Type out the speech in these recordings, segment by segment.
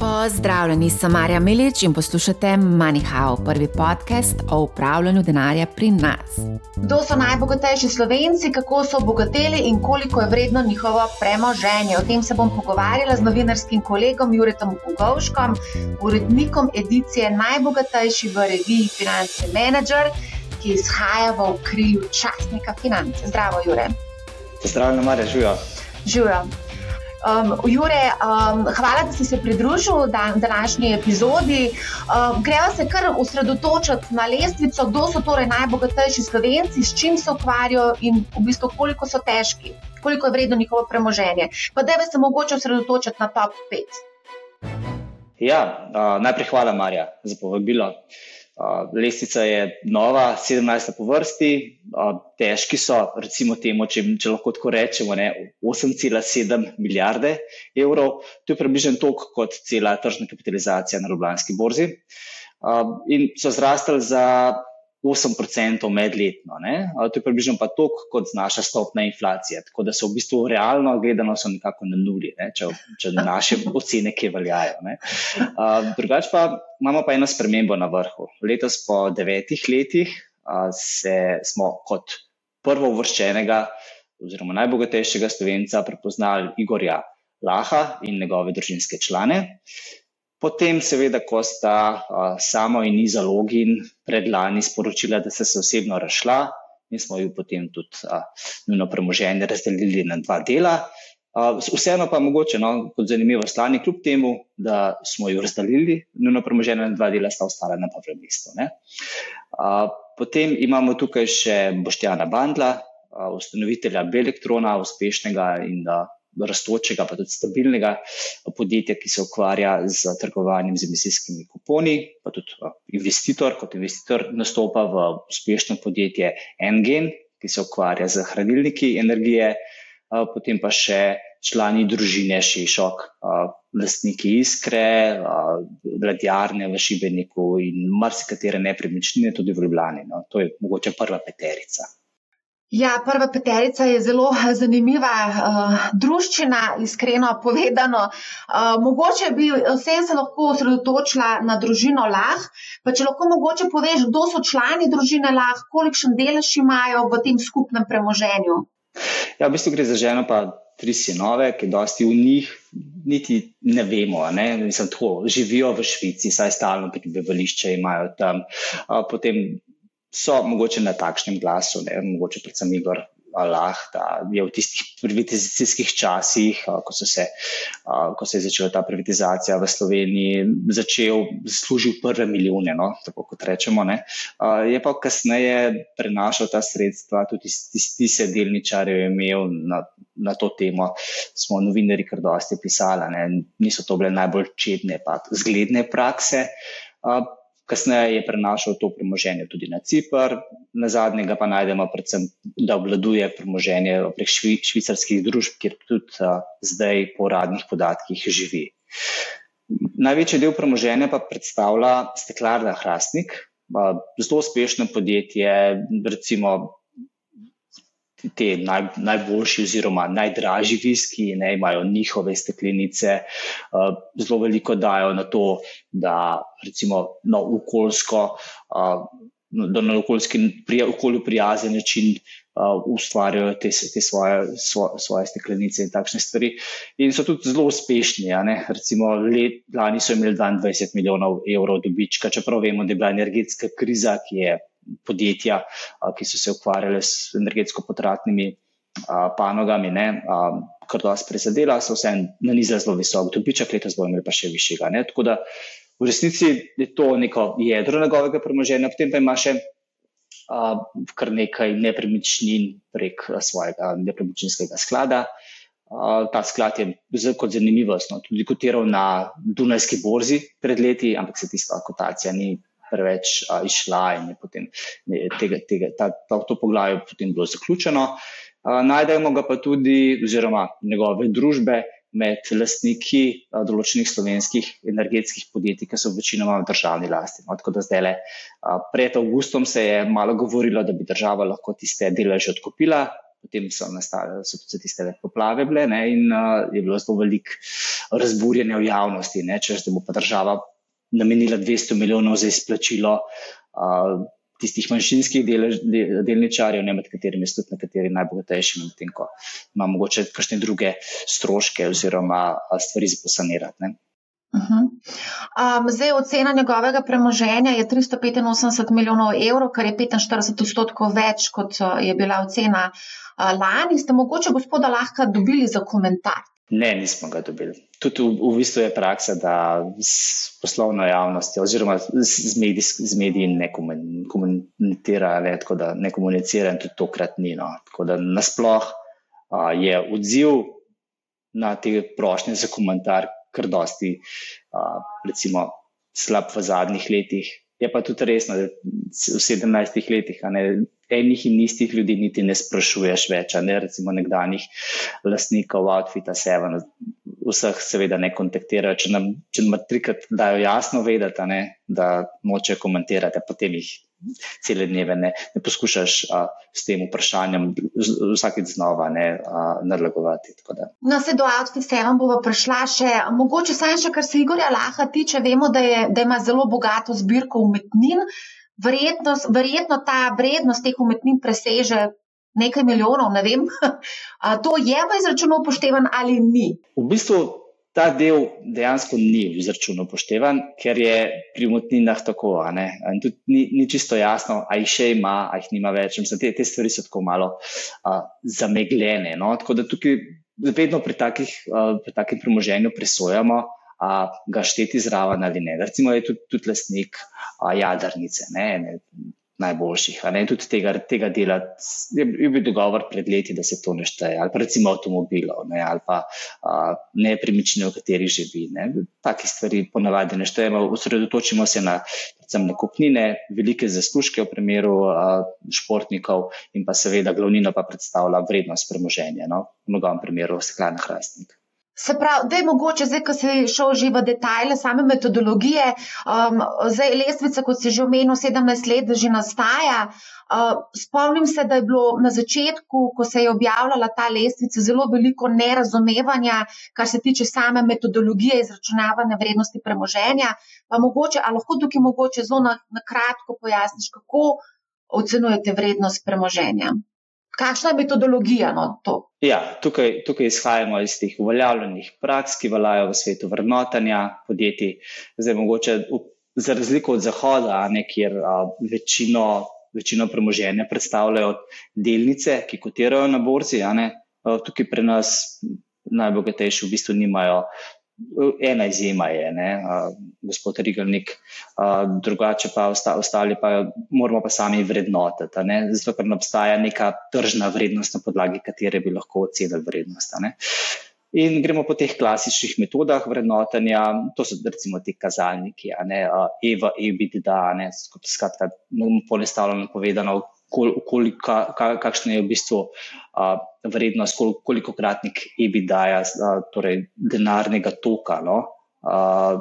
Pozdravljeni, sem Marja Milič in poslušate MoneyHow, prvi podcast o upravljanju denarja pri nas. Kdo so najbogatejši slovenci, kako so obogateli in koliko je vredno njihovo premoženje? O tem se bom pogovarjala z novinarskim kolegom Juretom Kugovškom, urednikom edicije Najbogatejši v reviji Finance Manager, ki izhaja v okrilju časnika Finance. Zdravo, Jure. Pozdravljena, Marja, živijo. Živijo. Um, Jure, um, hvala, da si se pridružil dan, današnji epizodi. Um, greva se kar osredotočiti na lestvico, kdo so torej najbogatejši slovenci, s čim se ukvarjajo in v bistvu koliko so težki, koliko je vredno njihovo premoženje. Pa da bi se mogoče osredotočiti na top 5. Ja, uh, najprej hvala, Marja, za povabilo. Uh, Lestvica je nova, 17. po vrsti, težki so, recimo, temu, če, če lahko tako rečemo, 8,7 milijarde evrov. To je približno toliko kot cela tržna kapitalizacija na Ljubljanski borzi. In so zrastali za 8% medletno. Ne? To je približno pa toliko, kot znaša stopna inflacija. Tako da so v bistvu realno gledano nekako na nuli, ne? če, če naše ocene, ki veljajo. Drugač pa imamo pa eno spremembo na vrhu. Letos po devetih letih se, smo kot prvo uvrščenega oziroma najbogatejšega slovenca prepoznali Igorja Laha in njegove družinske člane. Potem, seveda, ko sta uh, samo in Iza Login predlani sporočila, da sta se osebno rašla, in smo jo potem tudi uh, nujno premoženje razdelili na dva dela. Uh, vseeno pa mogoče, no, kot zanimivo stanje, kljub temu, da smo jo razdelili, nujno premoženje na dva dela, sta ostala na prvem mestu. Uh, potem imamo tukaj še Boštjana Bandla, uh, ustanovitelja Belektrona, uspešnega in da rastočega, pa tudi stabilnega podjetja, ki se ukvarja z trgovanjem z emisijskimi kuponi, pa tudi investitor, kot investitor nastopa v uspešno podjetje Engen, ki se ukvarja z hranilniki energije, potem pa še člani družine Šišok, lastniki Iskre, ladjarne v Šibeniku in marsikatere nepremičnine tudi v Ljubljani. No. To je mogoče prva peterica. Ja, prva peterica je zelo eh, zanimiva uh, druščina, iskreno povedano. Uh, mogoče bi vsem se lahko osredotočila na družino Lah, pa če lahko mogoče poveš, kdo so člani družine Lah, kolikšen delež imajo v tem skupnem premoženju. Ja, v bistvu gre za ženo, pa tri sinove, ki dosti v njih niti ne vemo. Ne? Mislim, tako, živijo v Švici, saj stalno prebivališče imajo tam. Uh, potem so mogoče na takšnem glasu, ne, mogoče predvsem Igor Allah, da je v tistih privatizacijskih časih, ko, se, ko se je začela ta privatizacija v Sloveniji, začel služiti prve milijone, no, tako kot rečemo. Ne. Je pa kasneje prenašal ta sredstva, tudi tiste delničarje je imel na, na to temo. Smo novinari kar dosti pisali, ne. niso to bile najbolj čedne, pa zgledne prakse. Kasneje je prenašal to premoženje tudi na Cipr, na zadnjega pa najdemo predvsem, da obvladuje premoženje prek švi, švicarskih družb, kjer tudi a, zdaj po uradnih podatkih živi. Največji del premoženja pa predstavlja steklarna Hrastnik, a, zelo uspešno podjetje, recimo te naj, najboljši oziroma najdražji viski, ne imajo njihove steklenice, uh, zelo veliko dajo na to, da recimo na okoljsko, uh, da na okoljski, pri, okolju prijazen način uh, ustvarjajo te, te svoje, svo, svoje steklenice in takšne stvari. In so tudi zelo uspešni. Recimo, let, lani so imeli 22 milijonov evrov dobička, čeprav vemo, da je bila energetska kriza, ki je podjetja, ki so se ukvarjale s energetsko potratnimi panogami, ne, kar dosti prizadela, so vse na nizu zelo visok dobiček, letos bomo imeli pa še višjega. Ne. Tako da v resnici je to neko jedro njegovega premoženja, potem pa ima še a, kar nekaj nepremičnin prek svojega nepremičninskega sklada. Uh, ta sklad je kot zanimivost, no, tudi kotiral na Dunajski borzi pred leti, ampak se tista kotacija ni preveč a, išla in je potem ne, tega, tega, ta, ta, to poglavje potem bilo zaključeno. A, najdemo ga pa tudi, oziroma njegove družbe med lastniki a, določenih slovenskih energetskih podjetij, ki so večinoma v državni lasti. No, tako da zdaj le pred avgustom se je malo govorilo, da bi država lahko tiste deleže odkupila. Potem so nastale so tiste poplave, bile, ne, in uh, je bilo zelo veliko razburjenja v javnosti, če da bo pa država namenila 200 milijonov za izplačilo. Uh, Tistih manjšinskih del, del, delničarjev, ne med katerimi so tudi nekateri najbogatejši, medtem ko ima mogoče kakšne druge stroške oziroma stvari za posanirati. Uh -huh. um, zdaj, ocena njegovega premoženja je 385 milijonov evrov, kar je 45 odstotkov več, kot je bila ocena lani. Ste mogoče gospoda lahko dobili za komentar? Ne, nismo ga dobili. Tudi v, v bistvu je praksa, da s poslovno javnostjo oziroma z, medij, z mediji ne komunicira, ne, tako da ne komunicira in tudi tokrat ni. No. Tako da nasploh uh, je odziv na te prošnje za komentar kar dosti, uh, recimo, slab v zadnjih letih. Je pa tudi resno, da v 17 letih ne, enih in istih ljudi niti ne sprašuješ več, ne recimo nekdanjih lastnikov Outfita Seven, vseh seveda ne kontaktirajo. Če nam, če nam trikrat dajo jasno vedeti, ne, da noče komentirati, potem jih cele dneve ne, ne poskušaš a, s tem vprašanjem vsakeč znova ne, nadlegovati. No, se do Outfit Seven bova prišla še, mogoče samo še, kar se Igorja Laha tiče, vemo, da, je, da ima zelo bogato zbirko umetnin verjetno ta vrednost teh umetnin preseže nekaj milijonov, ne vem. to je v izračunu upoštevan ali ni? V bistvu ta del dejansko ni v izračunu upoštevan, ker je pri umetninah tako. Ni, ni čisto jasno, ali jih še ima, ali jih nima več. Mislim, te, te stvari so tako malo a, zamegljene. No? Tako da tukaj vedno pri takih, a, pri takem premoženju presojamo a, ga šteti zraven ali ne. Recimo je tudi, tudi lastnik a, jadrnice, ne, ne, najboljših. Ne, tudi tega, tega dela je, je bil dogovor pred leti, da se to ne šteje, ali pa recimo avtomobilov, ne, ali pa nepremičnine, v kateri živi. Ne. Take stvari ponavadi ne štejemo, osredotočimo se na predvsem na kupnine, velike zaslužke v primeru a, športnikov in pa seveda glavnino pa predstavlja vrednost premoženja, no, v mnogom primeru steklana hrastnik. Se pravi, da je mogoče, zdaj, ko si šel že v detajle same metodologije, um, zdaj lestvica, kot si že omenil, 17 let že nastaja. Uh, spomnim se, da je bilo na začetku, ko se je objavljala ta lestvica, zelo veliko nerazumevanja, kar se tiče same metodologije izračunavanja vrednosti premoženja. Pa mogoče, ali lahko tukaj mogoče zelo na, na kratko pojasniš, kako ocenujete vrednost premoženja? Kakšna je metodologija na no, to? Ja, tukaj, tukaj izhajamo iz teh uveljavljenih praks, ki veljajo v svetu vrnotanja podjetij. Zdaj, mogoče za razliko od Zahoda, ne, kjer a, večino, večino premoženja predstavljajo delnice, ki kotirajo na borzi, a, ne, a, tukaj pri nas najbogatejši v bistvu nimajo ena izjema je, ne, uh, gospod Rigelnik, uh, drugače pa osta, ostali pa moramo pa sami vrednotiti, ne, zato ker ne obstaja neka tržna vrednost, na podlagi katere bi lahko ocenili vrednost. In gremo po teh klasičnih metodah vrednotenja, to so recimo ti kazalniki, ne, EVA, EBITDA, ne, skratka, ponestavljeno povedano, koliko, kakšna je v bistvu a, vrednost, koliko kratnik EBITDA-ja, torej denarnega toka no, a,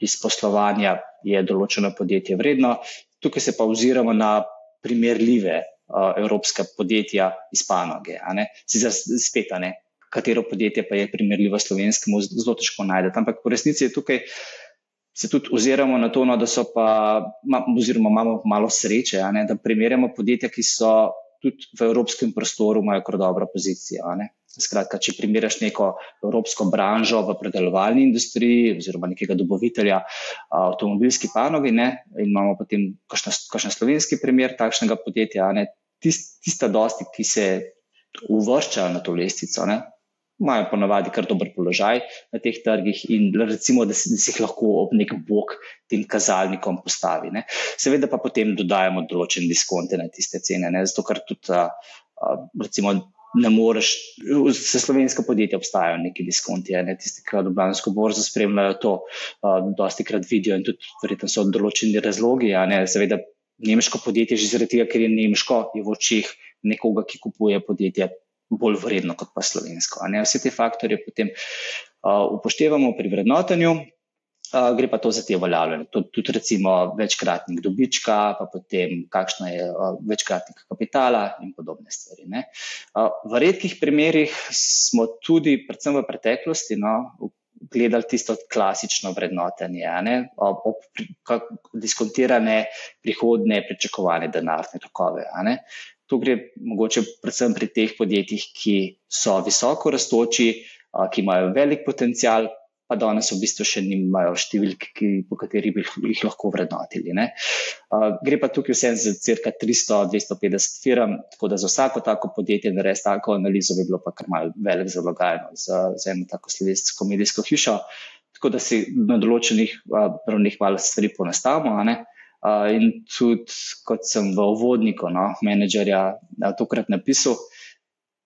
iz poslovanja je določeno podjetje vredno. Tukaj se pa oziramo na primerljive a, evropske podjetja iz panoge. Sicer spet, ne, katero podjetje pa je primerljivo slovenskemu, zelo težko najdete. Ampak v resnici je tukaj se tudi oziramo na to, no, da so pa, oziroma imamo malo sreče, ne, da primerjamo podjetja, ki so tudi v evropskem prostoru, imajo kar dobro pozicijo. Skratka, če primerjaš neko evropsko branžo v predelovalni industriji oziroma nekega dobavitelja avtomobilski panogi ne, in imamo potem kakšen slovenski primer takšnega podjetja, ne, tist, tista dosti, ki se uvrščajo na to lestvico, ne, imajo ponavadi kar dober položaj na teh trgih in recimo, da se, da se jih lahko ob nek bok tem kazalnikom postavi. Ne. Seveda pa potem dodajamo določene diskonte na tiste cene, ne. zato ker tudi a, a, recimo. Ne moreš, za slovenska podjetja obstajajo neki diskonti, ne, tisti, ki Ljubljansko borzo spremljajo, to uh, dosti krat vidijo in tudi verjetno so določeni razlogi. Ne, seveda, nemško podjetje, že zaradi tega, ker je nemško, je v očih nekoga, ki kupuje podjetje, bolj vredno kot pa slovensko. Vse te faktorje potem upoštevamo pri vrednotenju. Uh, gre pa to za te uveljavljene, tudi recimo večkratnik dobička, pa potem kakšno je uh, večkratnik kapitala in podobne stvari. Uh, v redkih primerjih smo tudi, predvsem v preteklosti, no, gledali tisto klasično vrednotenje, ob, ob diskontirane prihodne pričakovane denarne tokove. To gre mogoče predvsem pri teh podjetjih, ki so visoko raztoči, ki imajo velik potencial, pa danes v bistvu še nimajo številk, ki, po katerih bi jih lahko vrednotili. Ne. Gre pa tukaj vsem za cirka 300-250 firm, tako da za vsako tako podjetje narediti tako analizo bi bilo pa kar mal velik zalogajno za, za eno tako slovensko medijsko hišo, tako da si na določenih ravnih malo stvari ponastavimo. Uh, in tudi, kot sem v uvodniku, no, menedžerja, tokrat napisal,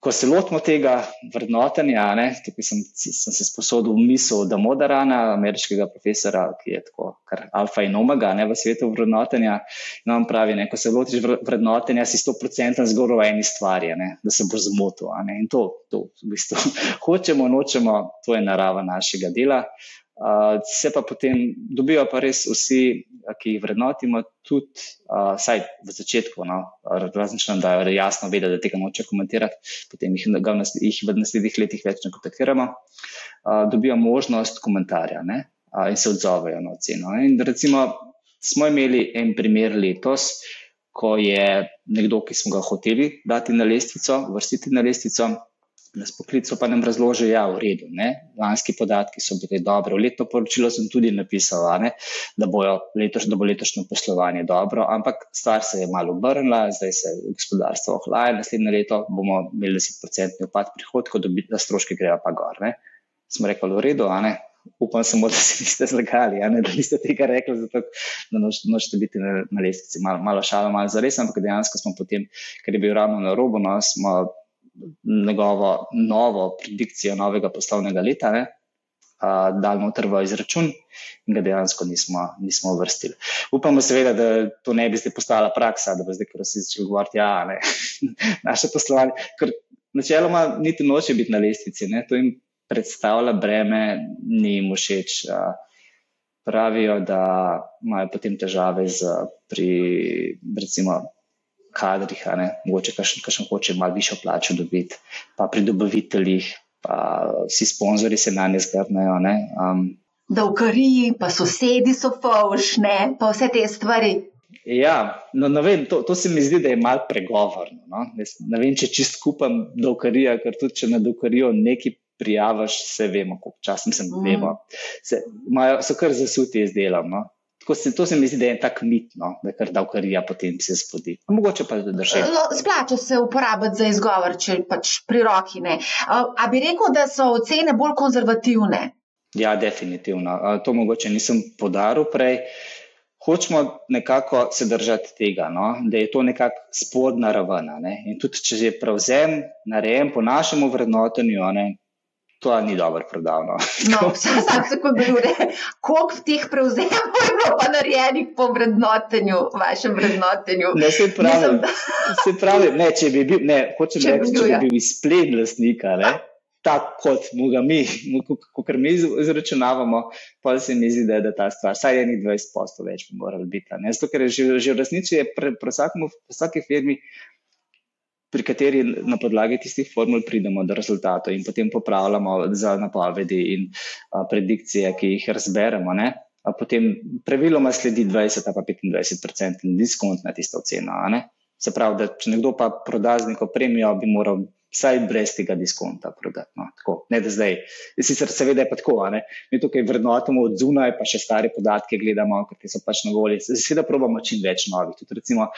ko se lotimo tega vrednotenja, ne, tukaj sem, sem se sposodil misel, da Moderana, ameriškega profesora, ki je tako kar alfa in omega ne, v svetu vrednotenja, nam pravi, ne, ko se lotiš vrednotenja, si 100% zgoraj v eni stvari, ne, da se bo zmotil. In to, to v bistvu hočemo, nočemo, to je narava našega dela. Uh, se pa potem dobijo pa res vsi, ki jih vrednotimo, tudi, uh, saj v začetku, no, različno, da je jasno vedeti, da tega noče komentirati, potem jih, jih v naslednjih letih več ne kontaktiramo, uh, dobijo možnost komentarja ne, uh, in se odzovejo na oceno. In recimo, smo imeli en primer letos, ko je nekdo, ki smo ga hoteli dati na lestvico, vrstiti na lestvico nas poklical, pa nam razloži, da ja, je v redu. Ne? Lanski podatki so bili dobri. V letno poročilo sem tudi napisal, ne? da, letoš, da bo letošnje poslovanje dobro, ampak stvar se je malo obrnila, zdaj se gospodarstvo ohlaja, naslednje leto bomo imeli 10-odstotni upad prihodkov, da stroški grejo pa gor. Ne? Smo rekli, v redu, upam samo, da se niste zlagali, da niste tega rekli, zato, da nočete biti na, na lestvici. Malo, malo šalo, malo zares, ampak dejansko smo potem, ker je bil ravno na robu, no, smo njegovo novo predikcijo novega poslovnega leta, ne, uh, dal noter v izračun in ga dejansko nismo, nismo vrstili. Upamo seveda, da to ne bi zdaj postala praksa, da bo zdaj, ker vsi začeli govoriti, ja, ne, naše poslovanje, ker načeloma niti noče biti na lestvici, ne, to jim predstavlja breme, ni jim všeč. Uh, pravijo, da imajo potem težave z pri, recimo, kadrih, mogoče kakšen hoče malo višjo plačo dobiti, pa pri dobaviteljih, pa vsi sponzorji se na ne zgrnajo. Um, da v kariji, pa sosedi so faušne, pa vse te stvari. Ja, no, no vem, to, to se mi zdi, da je malo pregovorno. No? Ne, ne vem, če čist kupam do karija, ker tudi če na do karijo nekaj prijaviš, se vemo, koliko časa sem mm. vemo. Se, imajo, so kar zasuti z delom. No? Se, to se mi zdi, da je tak mit, no, da kar davkarija potem se spodi. Mogoče pa drži. No, splača se uporabiti za izgovor, če pač pri roki ne. A bi rekel, da so ocene bolj konzervativne? Ja, definitivno. To mogoče nisem podaril prej. Hočemo nekako se držati tega, no? da je to nekako spodna raven. Ne? In tudi, če je prevzem narejen po našem vrednotenju, to ni dobro prodano. No, vsak kot ure, koliko teh prevzemov je bilo pa narejenih po vrednotenju, vašem vrednotenju. Ne, se pravi, Mislim, da... se pravi ne, če bi bil, ne, hočem če reči, če bi ja. bil izplen lastnika, ne, tako kot mu ga mi, kot mi izračunavamo, pa se mi zdi, da je da ta stvar, saj je ni 20 posto več bi morali biti. Zato, ker je že, že v resnici je pri vsaki firmi pri kateri na podlagi tistih formul pridemo do rezultatov in potem popravljamo za napovedi in a, predikcije, ki jih razberemo. Ne? A potem praviloma sledi 20 ali pa 25% diskont na tisto ceno. Se pravi, da če nekdo pa proda z neko premijo, bi moral vsaj brez tega diskonta prodati. No, tako, ne da zdaj, sicer seveda je pa tako, ne? mi tukaj vrednotimo od zunaj, pa še stare podatke gledamo, ki so pač na voljo. Seveda probamo čim več novih. Tudi recimo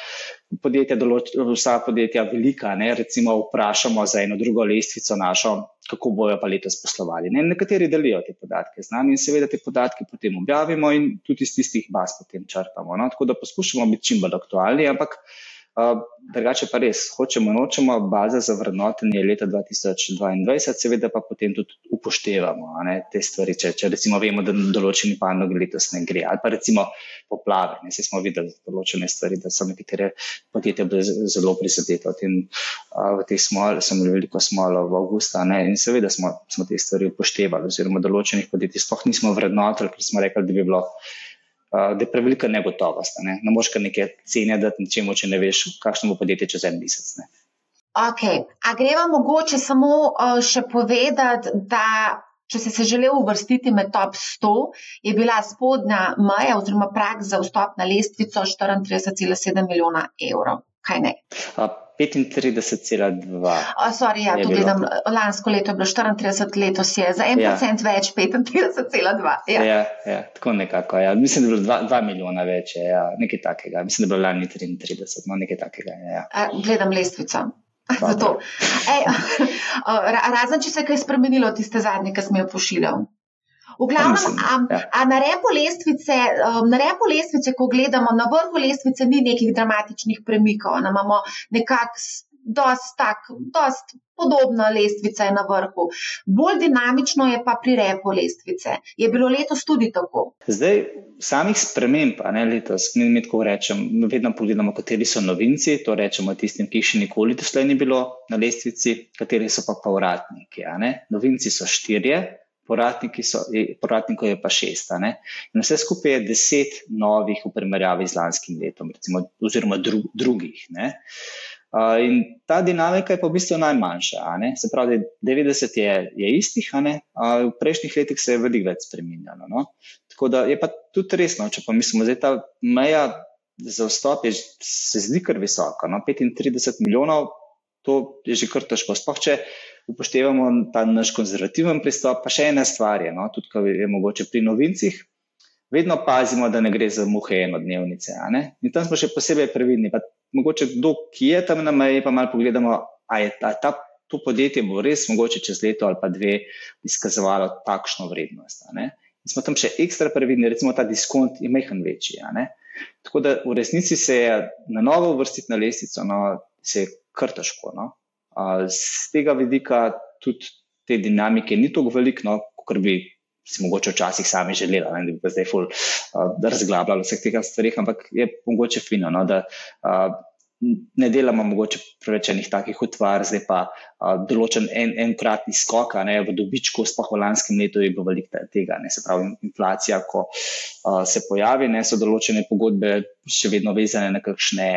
podjetja, določ, vsa podjetja velika, ne? recimo vprašamo za eno drugo lestvico našo, kako bojo pa letos poslovali. Ne? Nekateri delijo te podatke z nami in seveda te podatke potem objavimo in tudi iz tistih baz potem črpamo. No? Tako da poskušamo biti čim bolj aktualni, ampak drugače pa res, hočemo, nočemo, baza za vrednotenje leta 2022, seveda pa potem tudi upoštevamo ne, te stvari. Če, če recimo vemo, da določeni panogi letos ne gre, ali pa recimo poplave. Ne, smo videli določene stvari, da so nekatere podjetja bile zelo prizadete. V teh smol, sem imel veliko smolo v avgusta ne, in seveda smo, smo te stvari upoštevali, oziroma določenih podjetij sploh nismo vrednotili, ker smo rekli, da bi bilo da je prevelika negotovost. Ne, ne moš kar neke cene dati ničemu, če ne veš, kakšno bo podjetje čez en mesec. Ne. Ok, a greva mogoče samo uh, še povedati, da če si se želel uvrstiti med top 100, je bila spodnja meja oziroma prak za vstop na lestvico 34,7 milijona evrov. Kaj ne? 35,2. Sorry, ja, to gledam. Lansko leto je bilo 34, letos je za en ja. procent več, 35,2. Ja. Ja, ja, tako nekako. Ja. Mislim, da je bilo 2, 2 milijona več, ja. nekaj takega. Mislim, da je bilo lani 33, no nekaj takega. Ja. Gledam lestvico. Ej, razen, če se je kaj spremenilo, tiste zadnje, ki smo jo pošiljali. V glavnem, a, ja. a na, repu lestvice, um, na repu lestvice, ko gledamo na vrhu lestvice, ni nekih dramatičnih premikov. Ne, imamo nekako dost podobno lestvico na vrhu. Bolj dinamično je pa pri repu lestvice. Je bilo letos tudi tako? Zdaj, samih sprememb, ne letos, mi, mi tako rečem, vedno pogledamo, kateri so novinci. To rečemo tistim, ki še nikoli doslej ni bilo na lestvici, kateri so pa povratniki. Novinci so štirje povratnikov je pa šest. In vse skupaj je deset novih v primerjavi z lanskim letom, recimo, oziroma dru, drugih. Ne? Uh, in ta dinamika je pa v bistvu najmanjša. Se pravi, 90 je, je istih, uh, v prejšnjih letih se je veliko več spremenjalo. No? Tako da je pa tudi resno, če pa mislimo, da je ta meja za vstop je, se zdi kar visoka. No? 35 milijonov, to je že kar težko. Sploh če upoštevamo ta naš konzervativen pristop, pa še ena stvar je, no, tudi ko je mogoče pri novincih, vedno pazimo, da ne gre za muhe enodnevnice. In tam smo še posebej previdni. Pa mogoče kdo, ki je tam na meji, pa malo pogledamo, a je ta, ta, to podjetje bo res mogoče čez leto ali pa dve izkazovalo takšno vrednost. In smo tam še ekstra previdni, recimo ta diskont je mehen večji. Tako da v resnici se je na novo uvrstiti na lestvico, no, se je kar težko. No. Z tega vidika tudi te dinamike ni tako veliko, no, kot bi si mogoče včasih sami želeli, da bi pa zdaj ful uh, razglabljali vseh tega stvari, ampak je mogoče fino, no, da uh, ne delamo mogoče preveč enih takih utvar, zdaj pa a, določen en, enkratni skok ne, v dobičku, sploh v lanskem letu je bilo veliko tega. Ne, se pravi, inflacija, ko a, se pojavi, ne, so določene pogodbe še vedno vezane na kakšne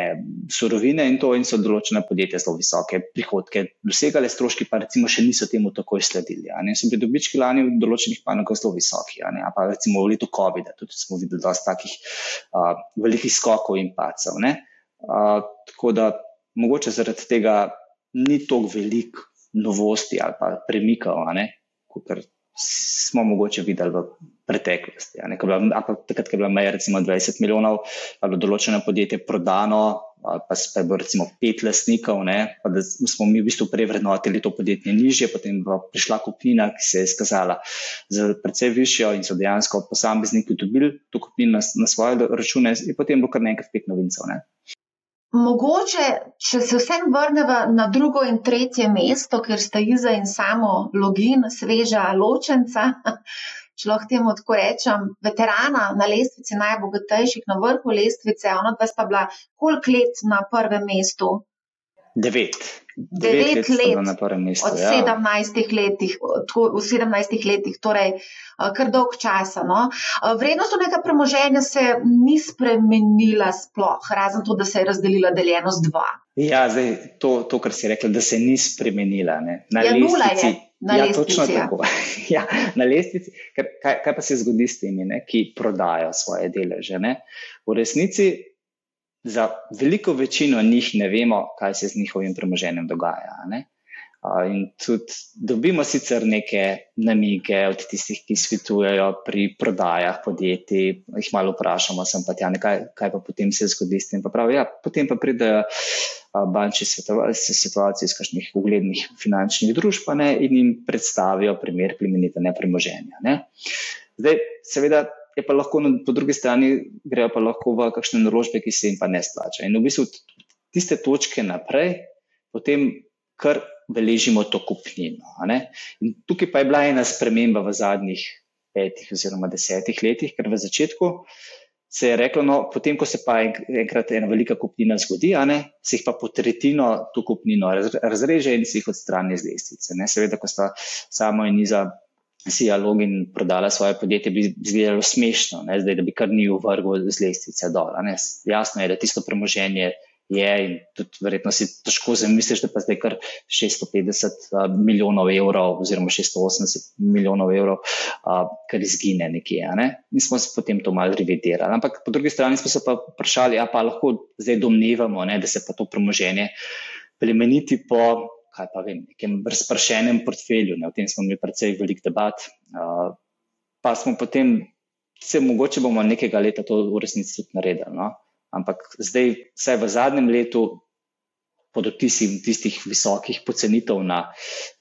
surovine in to in so določene podjetja zelo visoke prihodke. Dosegale stroški pa recimo še niso temu takoj sledili. Ne, so bili dobički lani v določenih panogah zelo visoki, ne, pa recimo v letu COVID-a tudi smo videli dosta takih a, velikih skokov in pacov. Ne tako da mogoče zaradi tega ni tako veliko novosti ali pa premikov, kot smo mogoče videli v preteklosti. Takrat, ko je bila meja recimo 20 milijonov, ali določeno podjetje prodano, pa je bilo recimo pet lastnikov, ne, pa da smo mi v bistvu prevrednotili to podjetje nižje, potem pa prišla kupnina, ki se je izkazala za precej višjo in so dejansko posamezniki dobili to kupnino na, na svoje račune, in potem je bilo kar nekaj pet novincev. Ne. Mogoče, če se vsem vrnemo na drugo in tretje mesto, ker sta Iza in samo login, sveža ločenca, če lahko temu tako rečem, veterana na lestvici najbogatejših, na vrhu lestvice, ona dva sta bila koliko let na prvem mestu? Devet. Devet, let, let mestu. Od ja. 17 letih, v 17 letih, torej kar dolg časa. No. Vrednost tega premoženja se ni spremenila sploh, razen to, da se je razdelila deljeno z dva. Ja, zdaj to, to kar si rekla, da se ni spremenila. Ne. Na ja, nula je. Na ja, lestvici, točno ja. tako. ja, na lestvici. Kaj, kaj pa se zgodi s temi, ne, ki prodajo svoje deleže? Ne? V resnici za veliko večino njih ne vemo, kaj se z njihovim premoženjem dogaja. Ne? In tudi dobimo sicer neke namige od tistih, ki svetujejo pri prodajah podjetij, jih malo vprašamo, sem pa tja, kaj, kaj pa potem se zgodi s tem. Pa pravi, ja, potem pa pridejo bančne situacije iz kakšnih uglednih finančnih družb ne, in jim predstavijo primer plemenite nepremoženja. Ne. Zdaj, seveda, je pa lahko na, po drugi strani grejo pa lahko v kakšne naložbe, ki se jim pa ne splača. In v bistvu tiste točke naprej, potem kar beležimo to kupnino. In tukaj pa je bila ena sprememba v zadnjih petih oziroma desetih letih, ker v začetku se je reklo, no, potem, ko se pa enkrat ena velika kupnina zgodi, ne, se jih pa po tretjino to kupnino razreže in se jih odstrani z lestvice. Seveda, ko sta samo in niza si Alog in prodala svoje podjetje, bi izgledalo smešno, ne? zdaj da bi kar ni uvrgel z lestvice dol. Jasno je, da tisto premoženje je in tudi verjetno si težko zamisliš, da pa zdaj kar 650 milijonov evrov oziroma 680 milijonov evrov, kar izgine nekje. Ne? In smo se potem to malo revidirali. Ampak po drugi strani smo se pa vprašali, a pa lahko zdaj domnevamo, ne, da se pa to premoženje plemeniti po. Kaj pa vem, nekem razpršenem portfelju, ne? o tem smo imeli precej velik debat. Uh, pa smo potem, se mogoče bomo nekega leta to v resnici tudi naredili. No? Ampak zdaj, vsaj v zadnjem letu, pod otisim tistih visokih pocenitev na,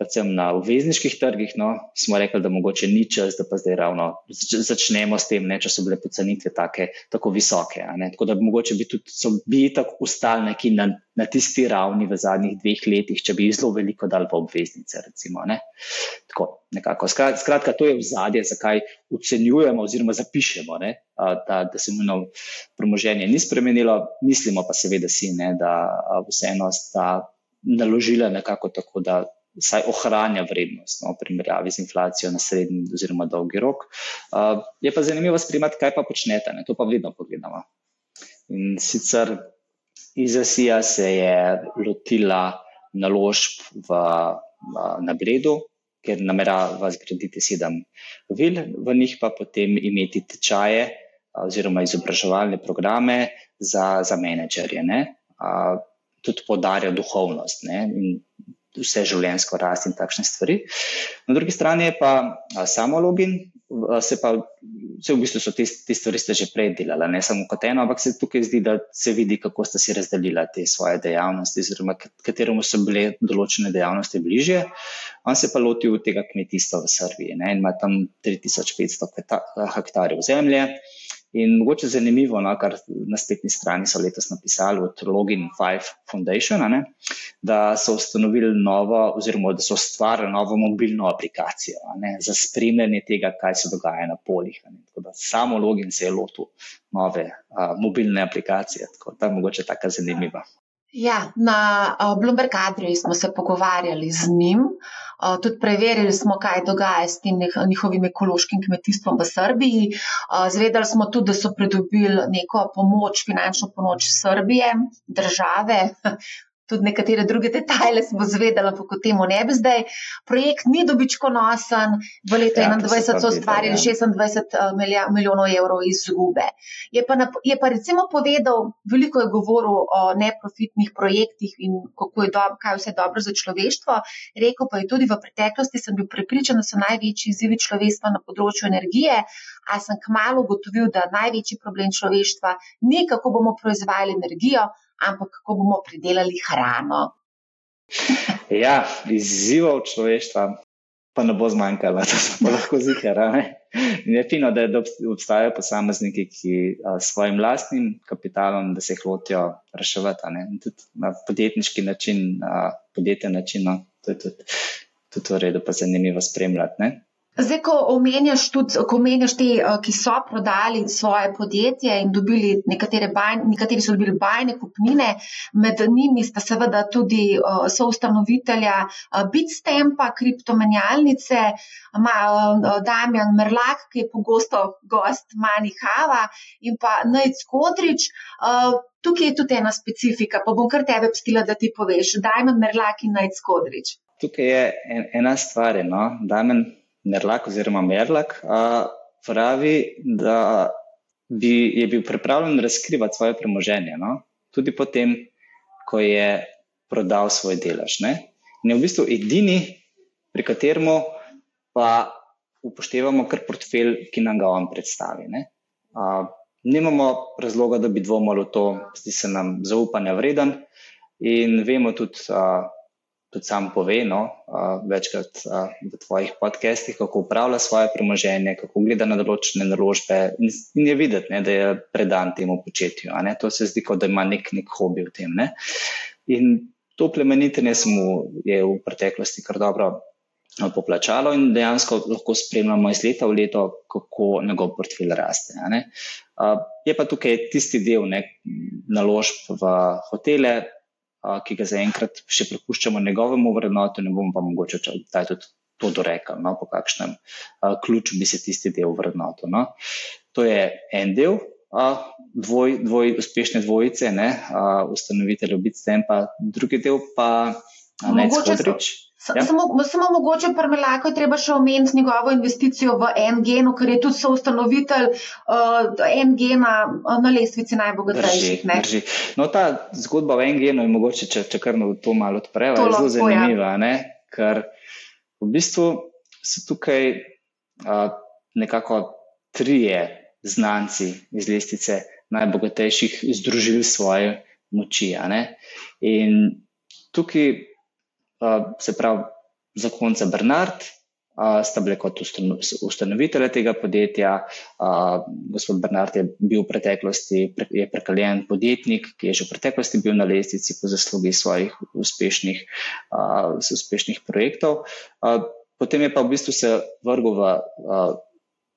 predvsem na obvezniških trgih, no, smo rekli, da mogoče ni čas, da pa zdaj ravno začnemo s tem, ne, če so bile pocenitve take, tako visoke. Tako da mogoče bi tudi so bili tako ustali neki na, na tisti ravni v zadnjih dveh letih, če bi zelo veliko dal v obveznice. Recimo, ne? Tako, nekako. Skratka, to je vzadje, zakaj ocenjujemo oziroma zapišemo, ne? da, da se nujno premoženje ni spremenilo, mislimo pa seveda si, ne, da vseeno sta naložila nekako tako, da saj ohranja vrednost no, v primerjavi z inflacijo na srednji oziroma dolgi rok. Uh, je pa zanimivo spremljati, kaj pa počnete, ne? to pa vedno pogledamo. In sicer Izasija se je lotila naložb v, na Bledu, ker namerava zgraditi sedem vil, v njih pa potem imeti tečaje oziroma izobraževalne programe za, za menedžerje. Ne? Tudi podarja duhovnost ne? in vse življenjsko rast in takšne stvari. Na drugi strani je pa samo login, se pa vse v bistvu so te, te stvari ste že prej delali, ne samo kot eno, ampak se tukaj zdi, da se vidi, kako ste si razdelili te svoje dejavnosti, oziroma kateremu so bile določene dejavnosti bližje. On se pa lotil tega kmetijstva v Srbiji ne, in ima tam 3500 hektarjev zemlje. In mogoče zanimivo, no, kar na spletni strani so letos napisali od Login 5 Foundation, ne, da so ustanovili novo, oziroma da so ustvarili novo mobilno aplikacijo ne, za spremljanje tega, kaj se dogaja na poljih. Samo Login se je lotil nove a, mobilne aplikacije, tako da je mogoče tako zanimiva. Ja, na uh, Bloomberg Adriji smo se pogovarjali z njim, tudi preverili smo, kaj dogaja s tem njihovim ekološkim kmetijstvom v Srbiji. Uh, zvedali smo tudi, da so pridobili neko pomoč, finančno pomoč Srbije, države, tudi nekatere druge detajle smo zvedali, ampak o tem ne bi zdaj. Projekt ni dobičkonosen, v letu 2021 ja, so ustvarili ja. 26 eh, milijonov evrov izgube. Je pa, je pa recimo povedal, veliko je govoril o neprofitnih projektih in kako je dobro, kaj vse dobro za človeštvo. Rekel pa je tudi v preteklosti, sem bil prepričan, da so največji izzivi človeštva na področju energije. A sem kmalo ugotovil, da največji problem človeštva ni, kako bomo proizvajali energijo, ampak kako bomo pridelali hrano. Ja, izzivov človeštva pa ne bo zmanjkalo, da se lahko zihara. Je fino, da, da obstajajo posamezniki, ki s svojim lastnim kapitalom, da se jih lotijo reševati. Tudi na podjetniški način, podjeten način, no, to je tudi, tudi v redu, pa zanimivo spremljati. Ne? Zdaj, ko omenjaš tudi, ko omenjaš te, eh, ki so prodali svoje podjetje in dobili nekatere bajne, nekateri so dobili bajne kupnine, med njimi sta seveda tudi uh, soustanovitelja uh, Bitstampa, kriptomenjalnice, Damjan Merlak, ki je pogosto gost Mani Hava in pa Najc Kodrič. Tukaj je tudi ena specifika, pa bom kar tebe pstila, da ti poveš, Damjan Merlak in Najc Kodrič. Tukaj je en, ena stvar, no? Damjan Merlak oziroma Merlak, pravi, da bi, je bil pripravljen razkrivati svoje premoženje, no? tudi potem, ko je prodal svoj delež. Ne? In je v bistvu edini, pri katerem pa upoštevamo kar portfelj, ki nam ga on predstavi. Ne? A, nimamo razloga, da bi dvomili v to, zdi se nam zaupanja vreden, in vemo tudi. A, tudi sam pove, no, uh, večkrat uh, v tvojih podcestih, kako upravlja svoje premoženje, kako gleda na določene naložbe. In, je videti, ne, da je predan temu početju. To se zdi, kot da ima nek, nek hobi v tem. Ne. In to plemenitenje se mu je v preteklosti kar dobro. Poplačalo in dejansko lahko spremljamo iz leta v leto, kako njegov portfelj raste. Uh, je pa tukaj tisti del ne, naložb v hotele, ki ga zaenkrat še prepuščamo njegovemu vrednotu, ne bomo pa mogoče tudi to dorekli, no, po kakšnem ključu bi se tisti del vrednotil. No. To je en del, dvoj, dvoj, uspešne dvojice, ne, ustanovitelj Obitstem, pa drugi del pa Nec Hodrič. Ja. Samo, samo mogoče parmelako je treba še omeniti njegovo investicijo v en gen, ker je tudi soustanovitelj uh, en gena na lestvici najbogatejših. Drži, drži. No, ta zgodba v en genu je mogoče, če, če kar to malo odpreva, je zelo ja. zanimiva, ja. ker v bistvu so tukaj uh, nekako trije znanci iz lestvice najbogatejših združili svoje moči. In tukaj se pravi, zakonca Bernard, uh, sta bile kot ustanovitelja tega podjetja. Uh, gospod Bernard je bil v preteklosti pre, je prekaljen podjetnik, ki je že v preteklosti bil na lestvici po zaslugi svojih uspešnih, uspešnih projektov. Potem je pa v bistvu se vrgel v.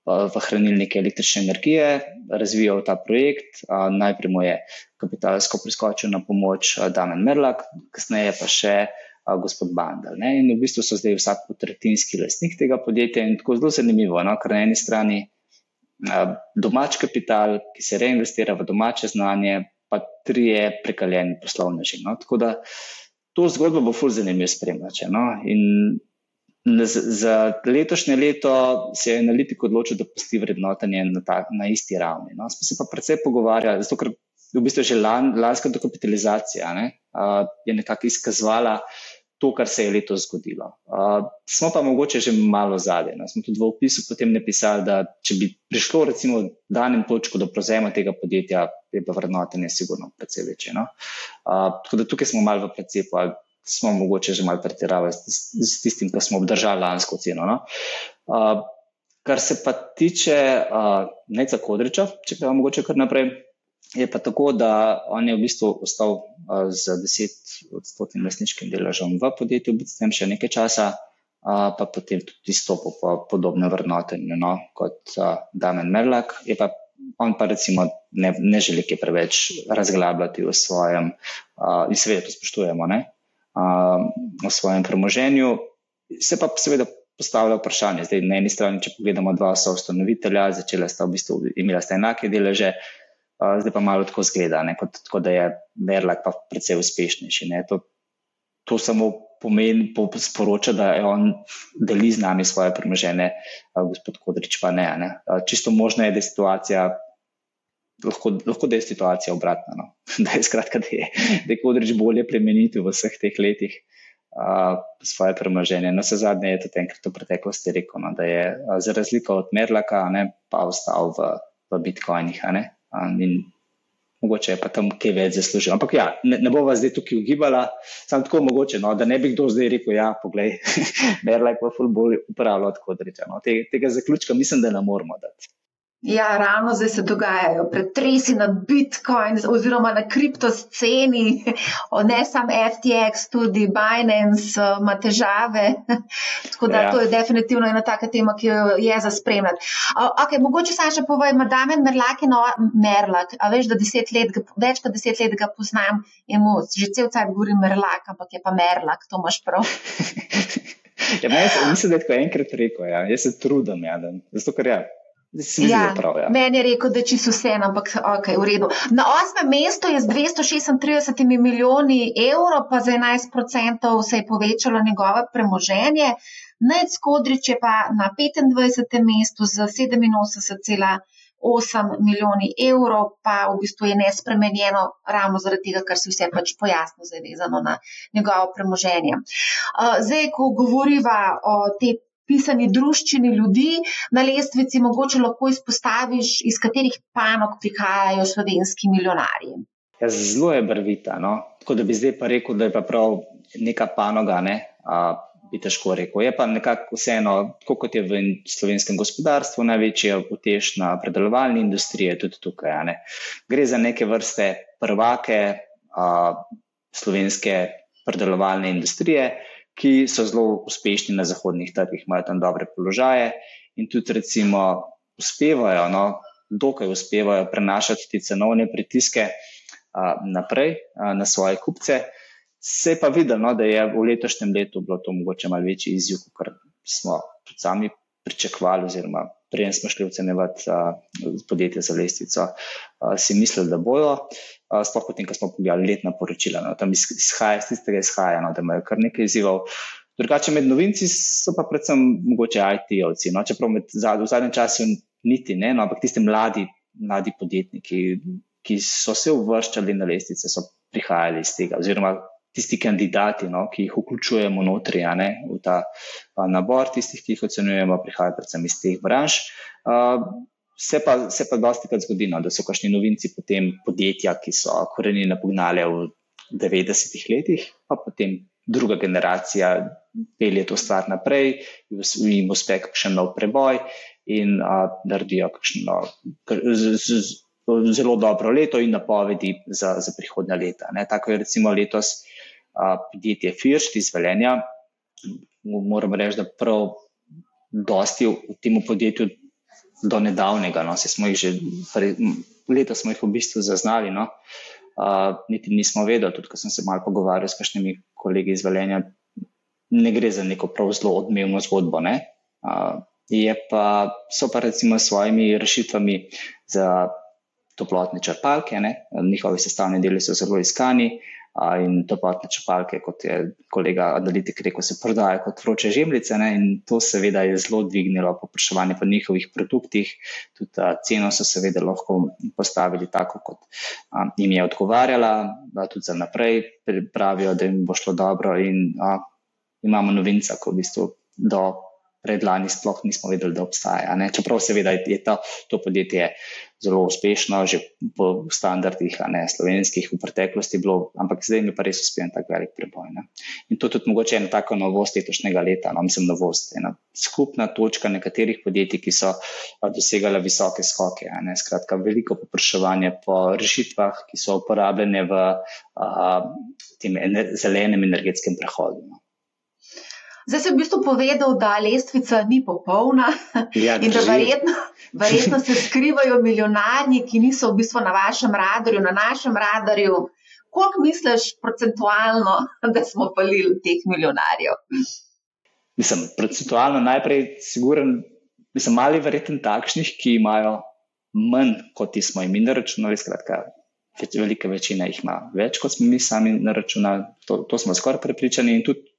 V hranilnike električne energije, razvijal ta projekt. Najprej mu je kapitalsko priskočil na pomoč Damen Merlak, kasneje pa še gospod Bandal. Ne? In v bistvu so zdaj vsak tretjinski lastnik tega podjetja in tako zelo zanimivo, no? ker na eni strani domač kapital, ki se reinvestira v domače znanje, pa tri je prekaljeni poslovneži. No? Tako da to zgodbo bo fulj zanimivo spremljati. No? In za letošnje leto se je analitik odločil, da pusti vrednotenje na, ta, na isti ravni. No? Smo se pa predvsej pogovarjali, zato ker v bistvu že lan, lanska dokapitalizacija ne? uh, je nekako izkazovala, to, kar se je letos zgodilo. Uh, smo pa mogoče že malo zadnji. No. Smo tudi v opisu potem napisali, da če bi prišlo recimo danem točko do prevzema tega podjetja, je pa vrednotenje sigurno precej večje. No. Uh, tako da tukaj smo malo v precepu, ali smo mogoče že malo pretiravali s, s tistim, kar smo obdržali lansko ceno. No. Uh, kar se pa tiče uh, Neca Kodriča, če pa mogoče kar naprej. Je pa tako, da on je v bistvu ostal uh, z 10 odstotnim lasniškim deležem v podjetju, biti s tem še nekaj časa, uh, pa potem tudi stopil po podobne vrnotenje no, kot uh, Damen Merlak. Je pa on pa recimo ne, ne želi kaj preveč razglabljati v svojem, uh, in seveda to spoštujemo, ne, uh, v svojem premoženju. Se pa seveda postavlja vprašanje. Zdaj, na eni strani, če pogledamo dva so ustanovitelja, začela sta v bistvu imela sta enake deleže zdaj pa malo tako zgleda, ne, kot, kot da je Merlak pa precej uspešnejši. To, to samo pomeni, po, sporoča, da je on deli z nami svoje premožene, gospod Kodrič pa ne. ne. Čisto možno je, da je situacija. Lahko, lahko da je situacija obratna. No. Da je skratka, da je, da je Kodrič bolje premeniti v vseh teh letih uh, svoje premoženje. Na vse zadnje je to enkrat v preteklosti rekel, no, da je uh, za razliko od Merlaka ne, pa ostal v, v bitcoinih. In mogoče je pa tam kaj več zaslužil. Ampak ja, ne, ne bova zdaj tukaj ugibala, samo tako mogoče, no, da ne bi kdo zdaj rekel: Ja, poglej, Merlaj pa ful bolj upravlja od kodriča. No. Te, tega zaključka mislim, da ne moramo dati. Ja, ravno zdaj se dogajajo pretresi na Bitcoin oziroma na kriptosceni, ne samo FTX, tudi Binance ima težave. Tako da ja. to je definitivno ena taka tema, ki jo je za spremljati. Okay, mogoče sam še povej, Madamen Merlak je nova Merlak, a veš, da let, več kot deset let ga poznam in mu že cel cajt govorim Merlak, ampak je pa Merlak, to imaš prav. ja, mislim, da je tako enkrat rekel, ja. jaz se trudim, ja, da, zato ker ja. Ja, prav, ja. Meni je rekel, da je čisto vse, ampak okay, v redu. Na osmem mestu je z 236 milijoni evrov, pa za 11% se je povečalo njegove premoženje. Nec Kodrič je pa na 25. mestu z 87,8 milijoni evrov, pa v bistvu je nespremenjeno ravno zaradi tega, ker se vse pač pojasno zavezano na njegovo premoženje. Uh, zdaj, ko govoriva o tej pisani druščini ljudi na lestvici, mogoče lahko izpostaviš, iz katerih panog prihajajo slovenski milijonarji. Ja, zelo je brvita. No? Tako da bi zdaj pa rekel, da je pa prav neka panoga, ne? A, bi težko rekel. Je pa nekako vseeno, tako kot je v slovenskem gospodarstvu, največja utešna predelovalna industrija tudi tukaj. Gre za neke vrste prvake a, slovenske predelovalne industrije ki so zelo uspešni na zahodnih trgih, imajo tam dobre položaje in tudi, recimo, uspevajo, no, dokaj uspevajo prenašati te cenovne pritiske a, naprej a, na svoje kupce. Se je pa videlo, no, da je v letošnjem letu bilo to mogoče malo večji izziv, kot smo sami pričakovali, oziroma prej smo šli ocenjevati podjetje za lestvico, si mislili, da bojo. Sploh potem, ko smo pogledali letna poročila, no, tam izhaja iz tistega, izhaja, no, da imajo kar nekaj izzivov. Drugače, med novinci so pa predvsem mogoče IT-ovci. No, čeprav med, v zadnjem času niti ne, no, ampak tisti mladi, mladi podjetniki, ki so se uvrščali na lestvice, so prihajali iz tega. Oziroma, tisti kandidati, no, ki jih vključujemo notri, ne, v ta a, nabor, tistih, ki jih ocenjujemo, prihajajo predvsem iz teh branž. A, se pa, se pa dosti krat zgodi, no, da so kašni novinci potem podjetja, ki so korenine pognale v 90-ih letih, pa potem druga generacija pelje to stvar naprej, jim uspe kakšen nov preboj in a, naredijo kakšno. Z, z, Zelo dobro leto in napovedi za, za prihodnja leta. Ne. Tako je recimo letos podjetje First iz Velenja. Moram reči, da prav dosti v tem podjetju do nedavnega, no, se smo jih že, leta smo jih v bistvu zaznali, no, uh, niti nismo vedeli, tudi ko sem se malo pogovarjal s kakšnimi kolegi iz Velenja, ne gre za neko prav zelo odmevno zgodbo, ne. Uh, je pa, so pa recimo s svojimi rešitvami za toplotne črpalke, ne, njihovi sestavni deli so zelo iskani, in toplotne črpalke, kot je kolega analitik rekel, se prodajajo kot vroče žemljice ne, in to seveda je zelo dvignilo popraševanje po njihovih produktih, tudi a, ceno so seveda lahko postavili tako, kot a, jim je odgovarjala, da tudi za naprej pravijo, da jim bo šlo dobro in a, imamo novinca, ko v bistvu do predlani sploh nismo vedeli, da obstaja. Ne? Čeprav seveda je to, to podjetje zelo uspešno, že po standardih, ne slovenskih v preteklosti bilo, ampak zdaj mi pa res uspem tako velik preboj. Ne? In to tudi mogoče ena taka novost letošnjega leta, no, mislim novost, ena skupna točka nekaterih podjetij, ki so dosegala visoke skoke. Skratka, veliko popraševanje po rešitvah, ki so uporabljene v a, tem ener zelenem energetskem prehodu. No. Zdaj si v bistvu povedal, da lestvica ni popolna ja, in da verjetno, verjetno se skrivajo milijonarji, ki niso v bistvu na vašem radarju, na našem radarju. Koliko misliš procentualno, da smo palili teh milijonarjev? Mislim, procentualno najprej, siguren, mislim, mali verjeten takšnih, ki imajo manj, kot smo jim naračunali, skratka, velika večina jih ima več, kot smo mi sami naračunali, to, to smo skoraj prepričani in tudi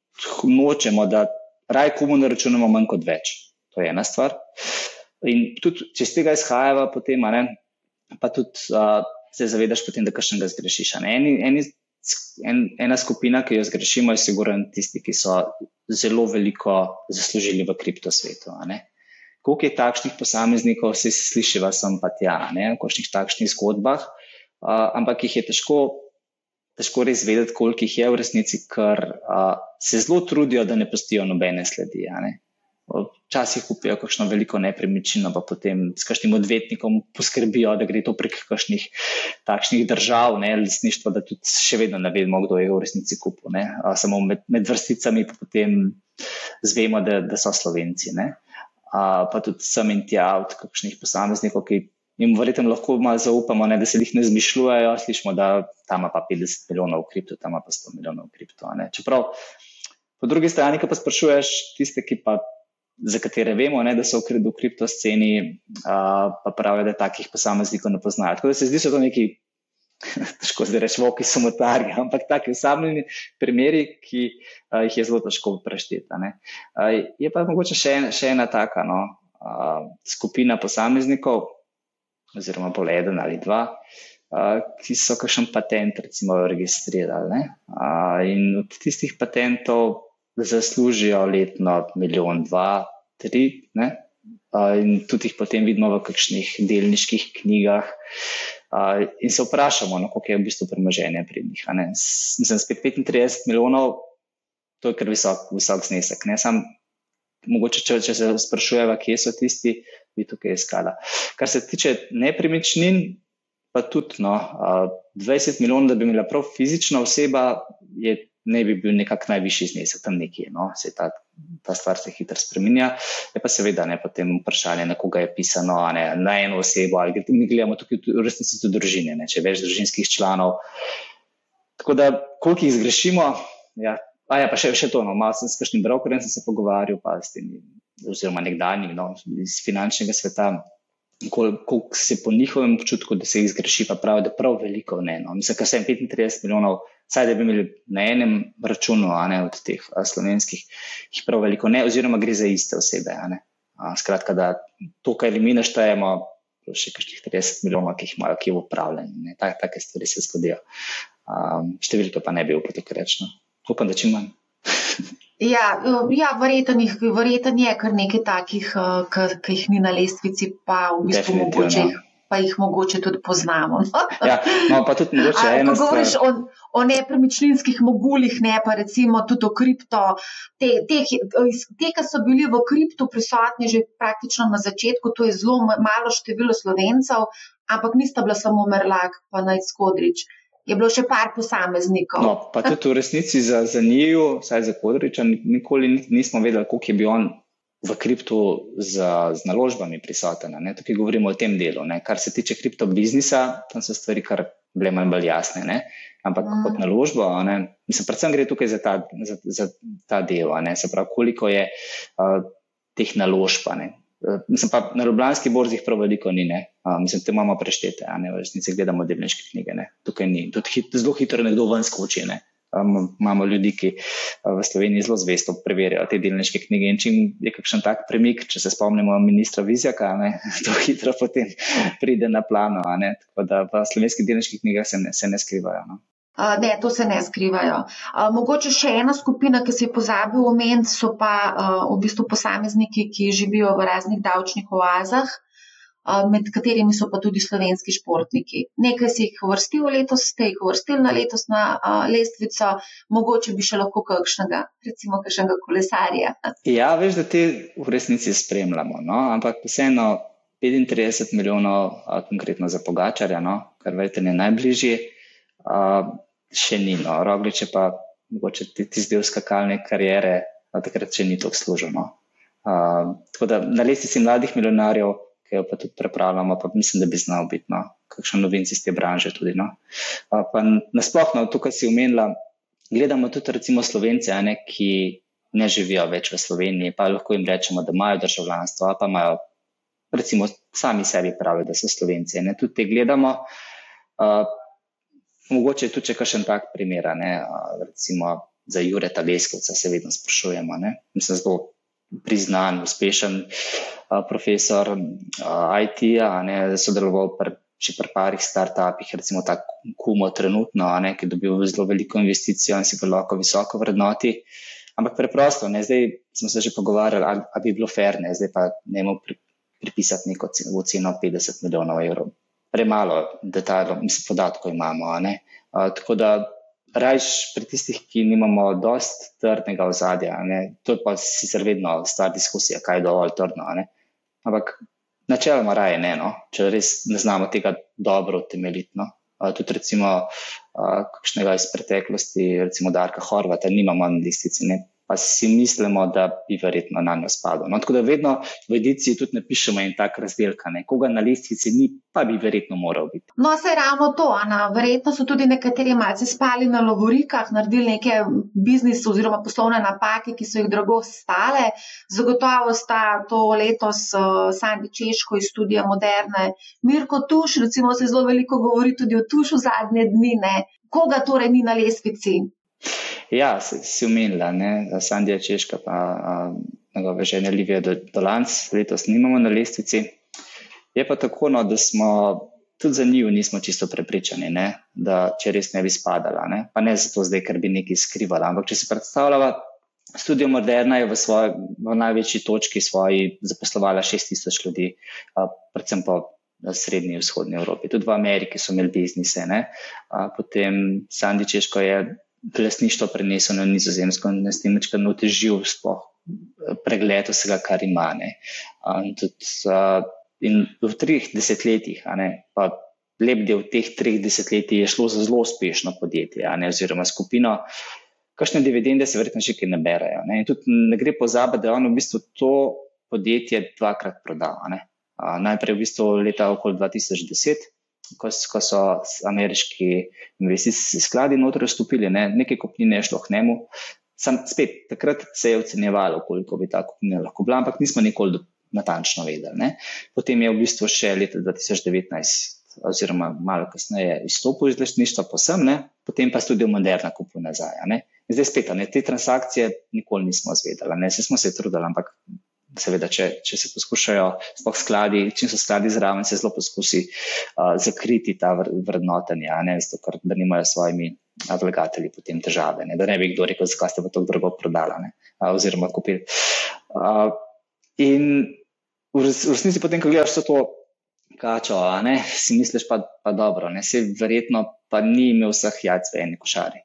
nočemo, da raj komu naračunamo manj kot več. To je ena stvar. In tudi, če iz tega izhajava, potem, ne, pa tudi uh, se zavedaš, potem, da kakšnega zgrešiš. Eni, eni, en, ena skupina, ki jo zgrešimo, je sigurno tisti, ki so zelo veliko zaslužili v kriptosvetu. Koliko je takšnih posameznikov, se sliši, vas sem pa tja, ne, v kakšnih takšnih zgodbah, uh, ampak jih je težko težko res vedeti, koliko jih je v resnici, ker a, se zelo trudijo, da ne pustijo nobene sledi. Včasih kupijo kakšno veliko nepremičnino, pa potem s kakšnim odvetnikom poskrbijo, da gre to prek kakšnih takšnih držav, ne resništvo, da tudi še vedno ne vemo, kdo je v resnici kupil. Ne. Samo med, med vrsticami pa potem zvemo, da, da so slovenci. Ne. A, pa tudi sem in tja od kakšnih posameznikov, ki jim verjetno lahko malo zaupamo, ne, da se jih ne zmišljujejo. Slišimo, da tam pa 50 milijonov v kriptu, tam pa 100 milijonov v kriptu. Čeprav po drugi strani, pa sprašuješ tiste, ki pa. Za katere vemo, ne, da so v kripto sceni, pa pravijo, da takih posameznikov ne poznajo. Tako da se zdi, da so to neki, težko zdaj reči, voki samotarji, ampak taki osamljeni primeri, ki a, jih je zelo težko prešteti. Je pa mogoče še, en, še ena taka no, a, skupina posameznikov, oziroma bolj eden ali dva, uh, ki so kakšen patent, recimo, registrirali. Uh, in od tistih patentov zaslužijo letno milijon, dva, tri. Ne? In tudi jih potem vidimo v kakšnih delniških knjigah. In se vprašamo, no, koliko je v bistvu premoženje pri njih. Mislim, spet 35 milijonov, to je kar visok, visok znesek. Ne? Sam mogoče, če, če se sprašujeva, kje so tisti, bi tukaj iskala. Kar se tiče nepremičnin, pa tudi no, 20 milijonov, da bi imela prav fizična oseba, je, ne bi bil nekako najvišji znesek tam nekje. No, se ta, ta stvar se hitro spremenja. Je pa seveda ne potem vprašanje, na koga je pisano, ne, na eno osebo, ali mi gledamo tukaj v resnici tudi družine, ne, če več družinskih članov. Tako da, koliko jih zgrešimo, ja, A ja, pa še, še to, no, malo sem s kakšnim brokerjem se pogovarjal, pa s temi oziroma nekdanji no, iz finančnega sveta, koliko se po njihovem občutku, da se jih zgreši, pa pravi, da prav veliko ne. No. Mislim, da se 35 milijonov, saj da bi imeli na enem računu, a ne od teh a, slovenskih, jih prav veliko ne, oziroma gre za iste osebe. A, skratka, da to, kar mi naštejemo, še kakšnih 30 milijonov, ki jih imajo, ki je v upravljanju. Tak, take stvari se zgodijo. Um, številke pa ne bi upal tako reči. No. Upam, da čim manj. Ja, ja verjetno je kar nekaj takih, uh, ki jih ni na lestvici, pa v bistvu mogoče pa jih mogoče tudi poznamo. No? Ja, no, pa tudi mogoče eno. Ko govoriš o, o nepremičninskih mogulih, ne pa recimo tudi o kripto, te, te, te, ki so bili v kriptu prisotni že praktično na začetku, to je zelo malo število slovencev, ampak nista bila samo Merlak, pa naj skodrič. Je bilo še par posameznikov. No, pa tudi v resnici za, za njiju, saj za Kodriča, nikoli nismo vedeli, koliko je bil on v kriptu z, z naložbami prisoten. Ne? Tukaj govorimo o tem delu. Ne? Kar se tiče kriptobiznisa, tam so stvari kar bile manj bolj jasne. Ne? Ampak mm. kot naložbo, ne? mislim, predvsem gre tukaj za ta, za, za ta del, se pravi, koliko je uh, teh naložb. Mislim pa na Ljubljanski borzi jih prav veliko ni, uh, mislim, te imamo preštete, a ne v resnici gledamo delniške knjige, ne? tukaj ni. Tudi hit, zelo hitro nekdo ven skoči. Ne? um, imamo ljudi, ki v Sloveniji zelo zvesto preverjajo te delniške knjige. In če je kakšen tak premik, če se spomnimo ministra Vizjaka, ne, to hitro potem pride na plano. Tako da v slovenskih delniških knjigah se ne, se ne skrivajo. No. Ne, to se ne skrivajo. Mogoče še ena skupina, ki se je pozabil omeniti, so pa v bistvu posamezniki, ki živijo v raznih davčnih oazah med katerimi so pa tudi slovenski športniki. Nekaj si jih vrstil letos, ste jih vrstili na letos na lestvico, mogoče bi še lahko kakšnega, recimo kakšnega kolesarja. Ja, veš, da te v resnici spremljamo, no? ampak vseeno 35 milijonov, konkretno za pogačarja, no? kar veste, je najbližje, še ni. No? Rogliče pa mogoče ti zdel skakalne karijere, takrat še ni tako služeno. Uh, tako da na lestvici mladih milijonarjev ki jo pa tudi prepravljamo, pa mislim, da bi znal biti no, kakšen novinci iz te branže. Tudi, no. Pa nasplošno, tukaj si umenila, gledamo tudi recimo slovence, ne, ki ne živijo več v Sloveniji, pa lahko jim rečemo, da imajo državljanstvo, pa imajo recimo sami sebi pravijo, da so slovenci. Ne. Tudi te gledamo. Uh, mogoče je tudi kakšen tak primer, ne, recimo za Jure Taleskovca se vedno sprašujemo. Ne. Mislim, zelo priznan, uspešen uh, profesor uh, IT-ja, sodeloval pri, pri parih startupih, recimo tako Kumo, trenutno, ne, ki dobil zelo veliko investicijo in si ga lahko visoko vrednoti. Ampak preprosto, ne, zdaj smo se že pogovarjali, ali, bi bilo fair, ne, zdaj pa ne moremo pri, pripisati neko ceno 50 milijonov evrov. Premalo detajlov, mislim, podatkov imamo. Uh, tako da rajš pri tistih, ki nimamo dost trdnega ozadja. Ne? To je pa sicer vedno stvar diskusija, kaj je dovolj trdno. Ampak načeloma raje ne, no? če res ne znamo tega dobro utemeljiti. No? Tudi recimo kakšnega iz preteklosti, recimo Darka Horvata, nimamo na listici, ne? Pa si mislimo, da bi verjetno na njo spadlo. No, tako da vedno v ediciji tudi napišemo en tak razdelek, koga na listici ni, pa bi verjetno moral biti. No, se ravno to, Ana. verjetno so tudi nekateri malce spali na lovorikah, naredili neke biznis oziroma poslovne napake, ki so jih drago stale. Zagotovo sta to letos uh, Sandi Češko iz studija Moderne, Mirko Tuš, recimo se zelo veliko govori tudi o Tušu zadnje dni, ne? koga torej ni na lestvici. Ja, si umenila, da Sandija Češka pa njegove žene Livije Dolanc letos nimamo na lestvici. Je pa tako, no, da smo tudi za njih nismo čisto prepričani, ne, da če res ne bi spadala. Ne. Pa ne zato zdaj, ker bi nekaj skrivala. Ampak če si predstavljala, Studio Moderna je v, svoj, v največji točki svoji zaposlovala 6000 ljudi, predvsem po srednji in vzhodni Evropi. Tudi v Ameriki so imeli biznise. Ne. Potem Sandi Češko je lasništvo prenesel na nizozemsko in s tem večkrat otežil sploh eh, pregled vsega, kar ima. In, tudi, uh, in v treh desetletjih, ne, pa lep del teh treh desetletij je šlo za zelo uspešno podjetje, ne, oziroma skupino. Kakšne dividende se verjetno še kaj ne berajo. Ne. In tudi ne gre pozabiti, da je on v bistvu to podjetje dvakrat prodal. Uh, najprej v bistvu leta okoli 2010 ko, ko so ameriški investicijski skladi noter vstopili, ne, nekaj kupnine je šlo k njemu, Sam spet, takrat se je ocenjevalo, koliko bi ta kupnina lahko bila, ampak nismo nikoli natančno vedeli. Ne. Potem je v bistvu še leta 2019, oziroma malo kasneje, izstopil iz lastništva, posem, ne. potem pa tudi Moderna kupuje nazaj. Zdaj spet, ne, te transakcije nikoli nismo zvedeli, ne, se smo se trudili, ampak seveda, če, če se poskušajo, sploh skladi, če so skladi zraven, se zelo poskusi uh, zakriti ta vrednotenje, ne, zato ker da nimajo svojimi vlagatelji potem težave, ne, da ne bi kdo rekel, zakaj ste pa to drago prodala ne, uh, oziroma kupili. Uh, in v, res, v resnici potem, ko gledaš to kačo, ne, si misliš pa, pa dobro, ne, se verjetno pa ni imel vseh jajc v eni košari.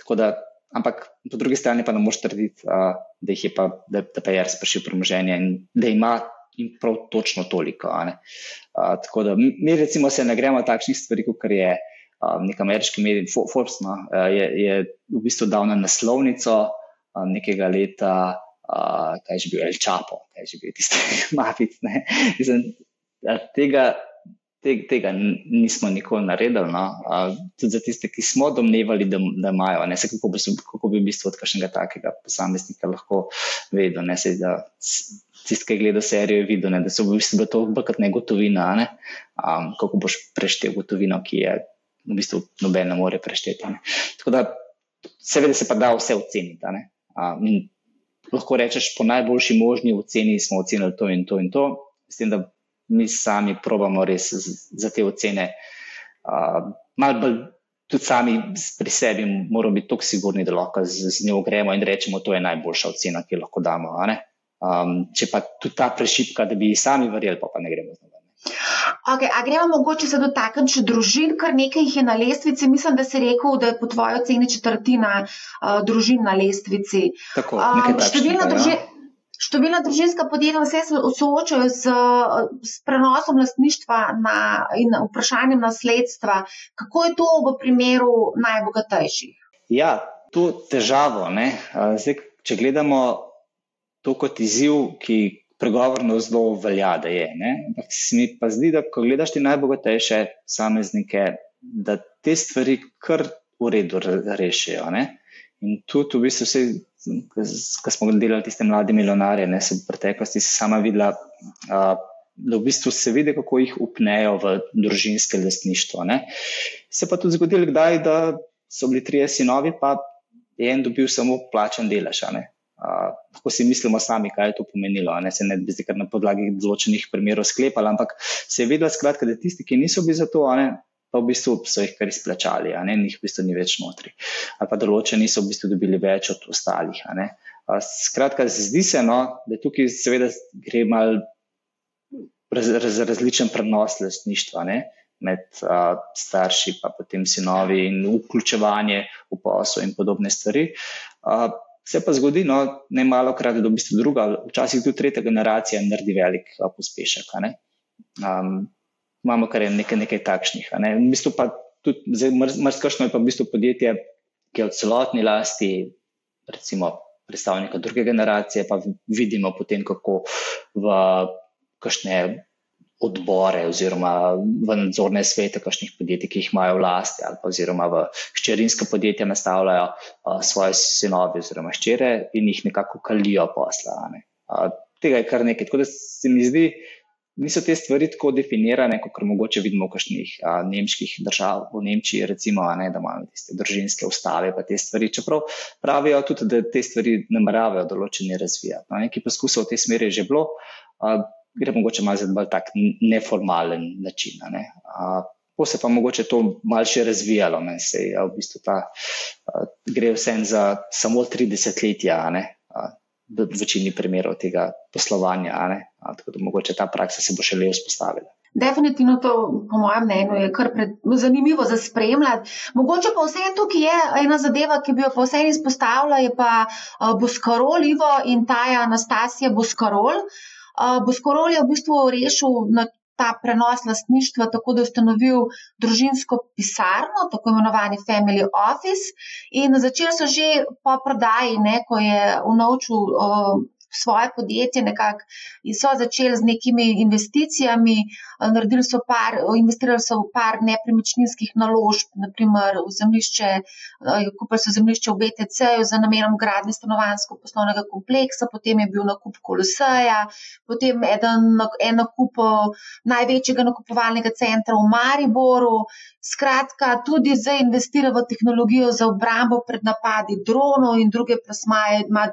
Tako da ampak po drugi strani pa ne moreš trditi, uh, da, je pa, da, da pa je res prišel premoženje in da ima in prav točno toliko. Uh, tako da mi recimo se ne gremo takšnih stvari, kot je uh, nek ameriški medij, Forbes, no, uh, je, je v bistvu dal na naslovnico uh, nekega leta. Uh, kaj je že bil El Čapo, kaj je že bil tisti mafic. Tega te, tega nismo nikoli naredili. No. Tudi za tiste, ki smo domnevali, da, da imajo, ne se kako bi, kako bi v bistvu od kakšnega takega posameznika lahko vedel. Ne, se, da, Tisti, ki je gledal serijo, je videl, ne, da so v bistvu to brkati ne gotovina. Ne? Um, kako boš preštel gotovino, ki je v bistvu noben ne more prešteti. Ne? Tako da, seveda, se pa da vse oceniti. Um, lahko rečeš, po najboljši možni oceni smo ocenili to in to in to, s tem, da mi sami probamo res za te ocene. Uh, Mal bolj tudi sami pri sebi moramo biti tako sigurni, da lahko z, z njo gremo in rečemo, da je to najboljša ocena, ki jo lahko damo. Um, če pa tudi ta prešipka, da bi sami verjeli, pa, pa ne gremo z njo. Okay, a gremo mogoče se dotakniti družin, kar nekaj jih je na lestvici. Mislim, da si rekel, da je po tvoji oceni četrtina uh, družin na lestvici. Tako, um, številna družina. Ja. Številna družinska podjetja se soočajo z, z prenosom lastništva na, in vprašanjem nasledstva. Kako je to v primeru najbogatejših? Ja, to težavo. Zdaj, če gledamo to kot izziv, ki pregovorno zelo velja, da je. Ampak se mi pa zdi, da ko gledaš ti najbogatejše posameznike, da te stvari kar v redu rešijo. Ne? In tudi v bistvu vse ko smo delali tiste mlade milijonarje, ne se v preteklosti sama videla, uh, da v bistvu se vidi, kako jih upnejo v družinske lastništvo. Ne. Se pa tudi zgodilo, kdaj, da so bili trije sinovi, pa je en dobil samo plačen delež. Uh, lahko si mislimo sami, kaj je to pomenilo. Ne se ne bi zdaj na podlagi določenih primerov sklepali, ampak se je vedela, skratka, da tisti, ki niso bili za to, ne, pa v bistvu so jih kar izplačali, a ne, njih v bistvu ni več notri. Ali pa določeni so v bistvu dobili več od ostalih. Skratka, zdi se, no, da tukaj seveda gre mal raz, raz, različen prenos lastništva ne, med a, starši, pa potem sinovi in vključevanje v posel in podobne stvari. A, Se pa zgodi, no, ne malo krat, da v bistvu druga, včasih tudi tretja generacija naredi velik pospešek. Um, imamo kar nekaj, nekaj takšnih. Ne. V bistvu pa tudi mrzkašno je pa v bistvu podjetje, ki je v celotni lasti, recimo predstavnika druge generacije, pa vidimo potem, kako v kakšne odbore oziroma v nadzorne svete kakšnih podjetij, ki jih imajo v lasti ali pa oziroma v ščerinska podjetja nastavljajo uh, svoje sinove oziroma ščere in jih nekako kalijo posla. Ne. Uh, tega je kar nekaj. Tako da se mi zdi, niso te stvari tako definirane, kot mogoče vidimo v kakšnih a, nemških držav, v Nemčiji, recimo, ne, da imajo tiste družinske ustave, pa te stvari. Čeprav pravijo tudi, da te stvari nameravajo določeni razvijati. No, neki poskusov v tej smeri je že bilo, a, gre mogoče malo za bolj tak neformalen način. Ne. A, Po se pa mogoče to malce razvijalo, ne, se je v bistvu ta, gre vse za samo 30 letja, ne, v večini primerov tega poslovanja. Tako da mogoče ta praksa se bo še le vzpostavila. Definitivno to, po mojem mnenju, je kar pred, zanimivo za spremljati. Mogoče pa vse tukaj je ena zadeva, ki bi jo pa vse izpostavila, je pa uh, Boskarol Ivo in Taja Anastasija Boskarol. Uh, Boskarol je v bistvu rešil na ta prenos lastništva, tako da je ustanovil družinsko pisarno, tako imenovani Family Office. In začeli so že po prodaji, ne, ko je unovčil uh, svoje podjetje, nekako so začeli z nekimi investicijami, naredili so par, investirali so v par nepremičninskih naložb, naprimer v zemljišče, kupili so zemljišče v BTC-ju za namenom gradnje stanovanjsko poslovnega kompleksa, potem je bil nakup Koloseja, potem eden, en nakup največjega nakupovalnega centra v Mariboru. Skratka, tudi zdaj investira v tehnologijo za obrambo pred napadi dronov in druge plasmaje, ima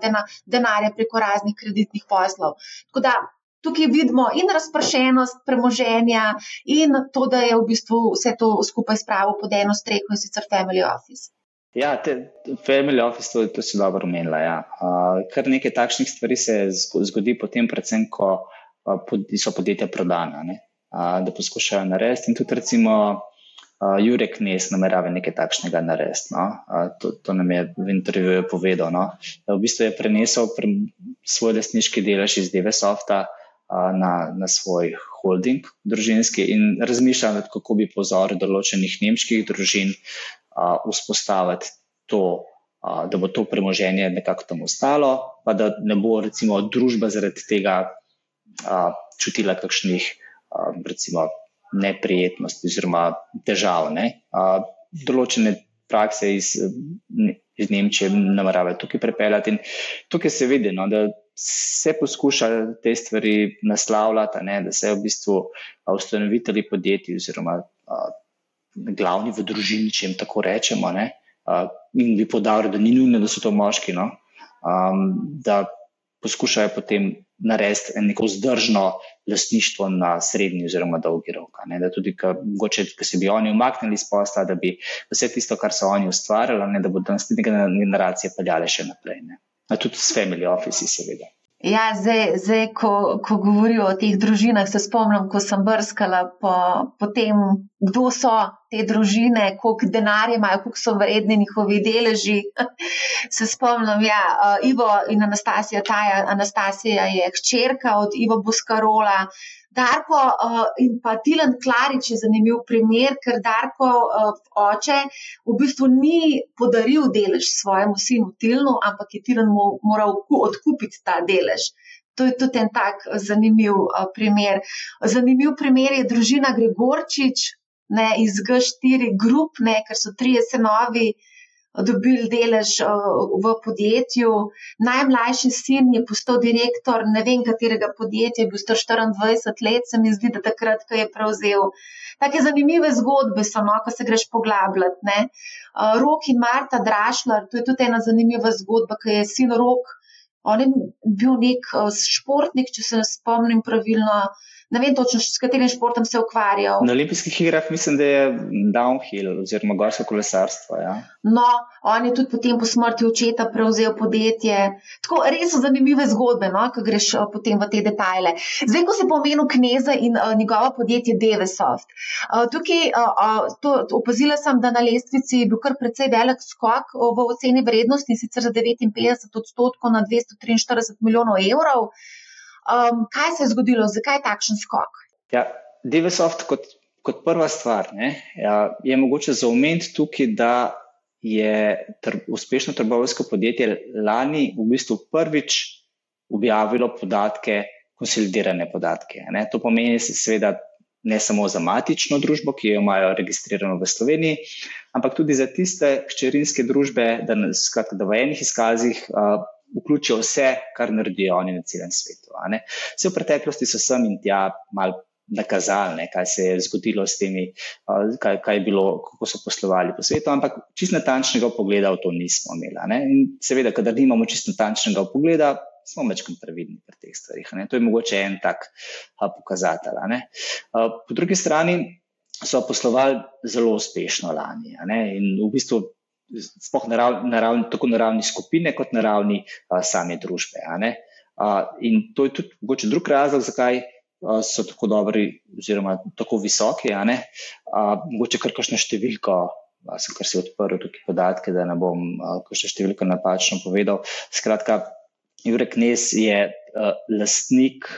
denarja preko raznih kreditnih poslov. Tako da tukaj vidimo in razpršenost premoženja, in to, da je v bistvu vse to skupaj spravil pod eno streho in sicer Family Office. Ja, te, Family Office, to, to si dobro omenila. Ja. Uh, kar nekaj takšnih stvari se zgodi, potem, predvsem, ko uh, pod, so podjetja prodana, uh, da poskušajo narediti. In tudi, recimo, uh, Jurek Nes namerava nekaj takšnega narediti. No? Uh, to, to nam je v intervjuju povedal. No? V bistvu je prenesel pre, svoj lasniški delež iz DVSofta uh, na, na svoj holding družinski in razmišlja, kako bi pozor določenih nemških družin vzpostaviti to. Da bo to premoženje nekako tam ostalo, pa da ne bo, recimo, družba zaradi tega čutila kakšnih, recimo, neprijetnosti oziroma težav. Ne? Določene prakse iz, iz Nemčije nameravajo tukaj prepeljati in tukaj se vidi, no, da se poskuša te stvari naslavljati, ne? da se v bistvu ustanovitelji podjetij oziroma a, glavni v družini, če jim tako rečemo, ne? a, in bi podarili, da ni nujno, da so to moški, no? a, da poskušajo potem narediti neko vzdržno lastništvo na srednji oziroma dolgi rok. Ne? Da tudi, če se bi oni umaknili iz posla, da bi vse tisto, kar so oni ustvarjali, ne? da bodo naslednje generacije peljale še naprej. Ne? Tudi s family office, seveda. Ja, zdaj, zdaj ko, ko govorijo o teh družinah, se spomnim, ko sem brskala po, po tem, kdo so te družine, koliko denarja imajo, koliko so vredni njihovi deleži. se spomnim, ja, uh, Ivo in Anastasija, ta Anastasija je hčerka od Ivo Buskarola. Darko uh, in pa Tilan Klarič je zanimiv primer, ker Darko uh, oče v bistvu ni podaril delež svojemu sinu Tilnu, ampak je Tilan mu moral odkupiti ta delež. To je tudi en tak zanimiv uh, primer. Zanimiv primer je družina Gregorčič ne, iz G4 Group, ne, ker so trije senovi dobili delež v podjetju. Najmlajši sin je postal direktor ne vem katerega podjetja, bil star 24 let, se mi zdi, da takrat, ko je prevzel. Take zanimive zgodbe so, no, ko se greš poglabljati. Ne. Rok in Marta Drašler, to je tudi ena zanimiva zgodba, ki je sin Rok. On je bil nek športnik, če se spomnim pravilno, ne vem točno, s katerim športom se ukvarjal. Na olimpijskih igrah mislim, da je downhill oziroma gorsko kolesarstvo. Ja. No, on je tudi potem po smrti očeta prevzel podjetje. Tako res so zanimive zgodbe, no, ko greš uh, potem v te detajle. Zdaj, ko si pomenil kneza in uh, njegovo podjetje Devesoft. Uh, tukaj uh, to, to opazila sem, da na lestvici je bil kar precej velik skok v oceni vrednosti, sicer za 59 odstotkov na 243 milijonov evrov. Um, kaj se je zgodilo, zakaj je takšen skok? Ja, Devesoft kot, kot prva stvar ne, ja, je mogoče zaumeniti tukaj, da je tr uspešno trgovsko podjetje lani v bistvu prvič objavilo podatke, konsolidirane podatke. Ne. To pomeni, seveda, ne samo za matično družbo, ki jo imajo registrirano v Sloveniji, ampak tudi za tiste hčerinske družbe, da, skratka, da v enih izkazih. Uh, vključijo vse, kar naredijo oni na celem svetu. Vse v preteklosti so sem in tja mal nakazali, ne, kaj se je zgodilo s temi, kaj, kaj je bilo, kako so poslovali po svetu, ampak čist natančnega pogleda v to nismo imeli. Ne. In seveda, kadar nimamo čist natančnega pogleda, smo večkrat previdni pri teh stvarih. Ne. To je mogoče en tak pokazatelj. Po drugi strani so poslovali zelo uspešno lani in v bistvu sploh na ravni, na ravni, tako na ravni skupine, kot na ravni a, same družbe. A, in to je tudi mogoče drug razlog, zakaj a, so tako dobri, oziroma tako visoki. A a, mogoče kar kakšno številko, a, sem kar si odprl tukaj podatke, da ne bom kakšno številko napačno povedal. Skratka, Jurek Nes je a, lastnik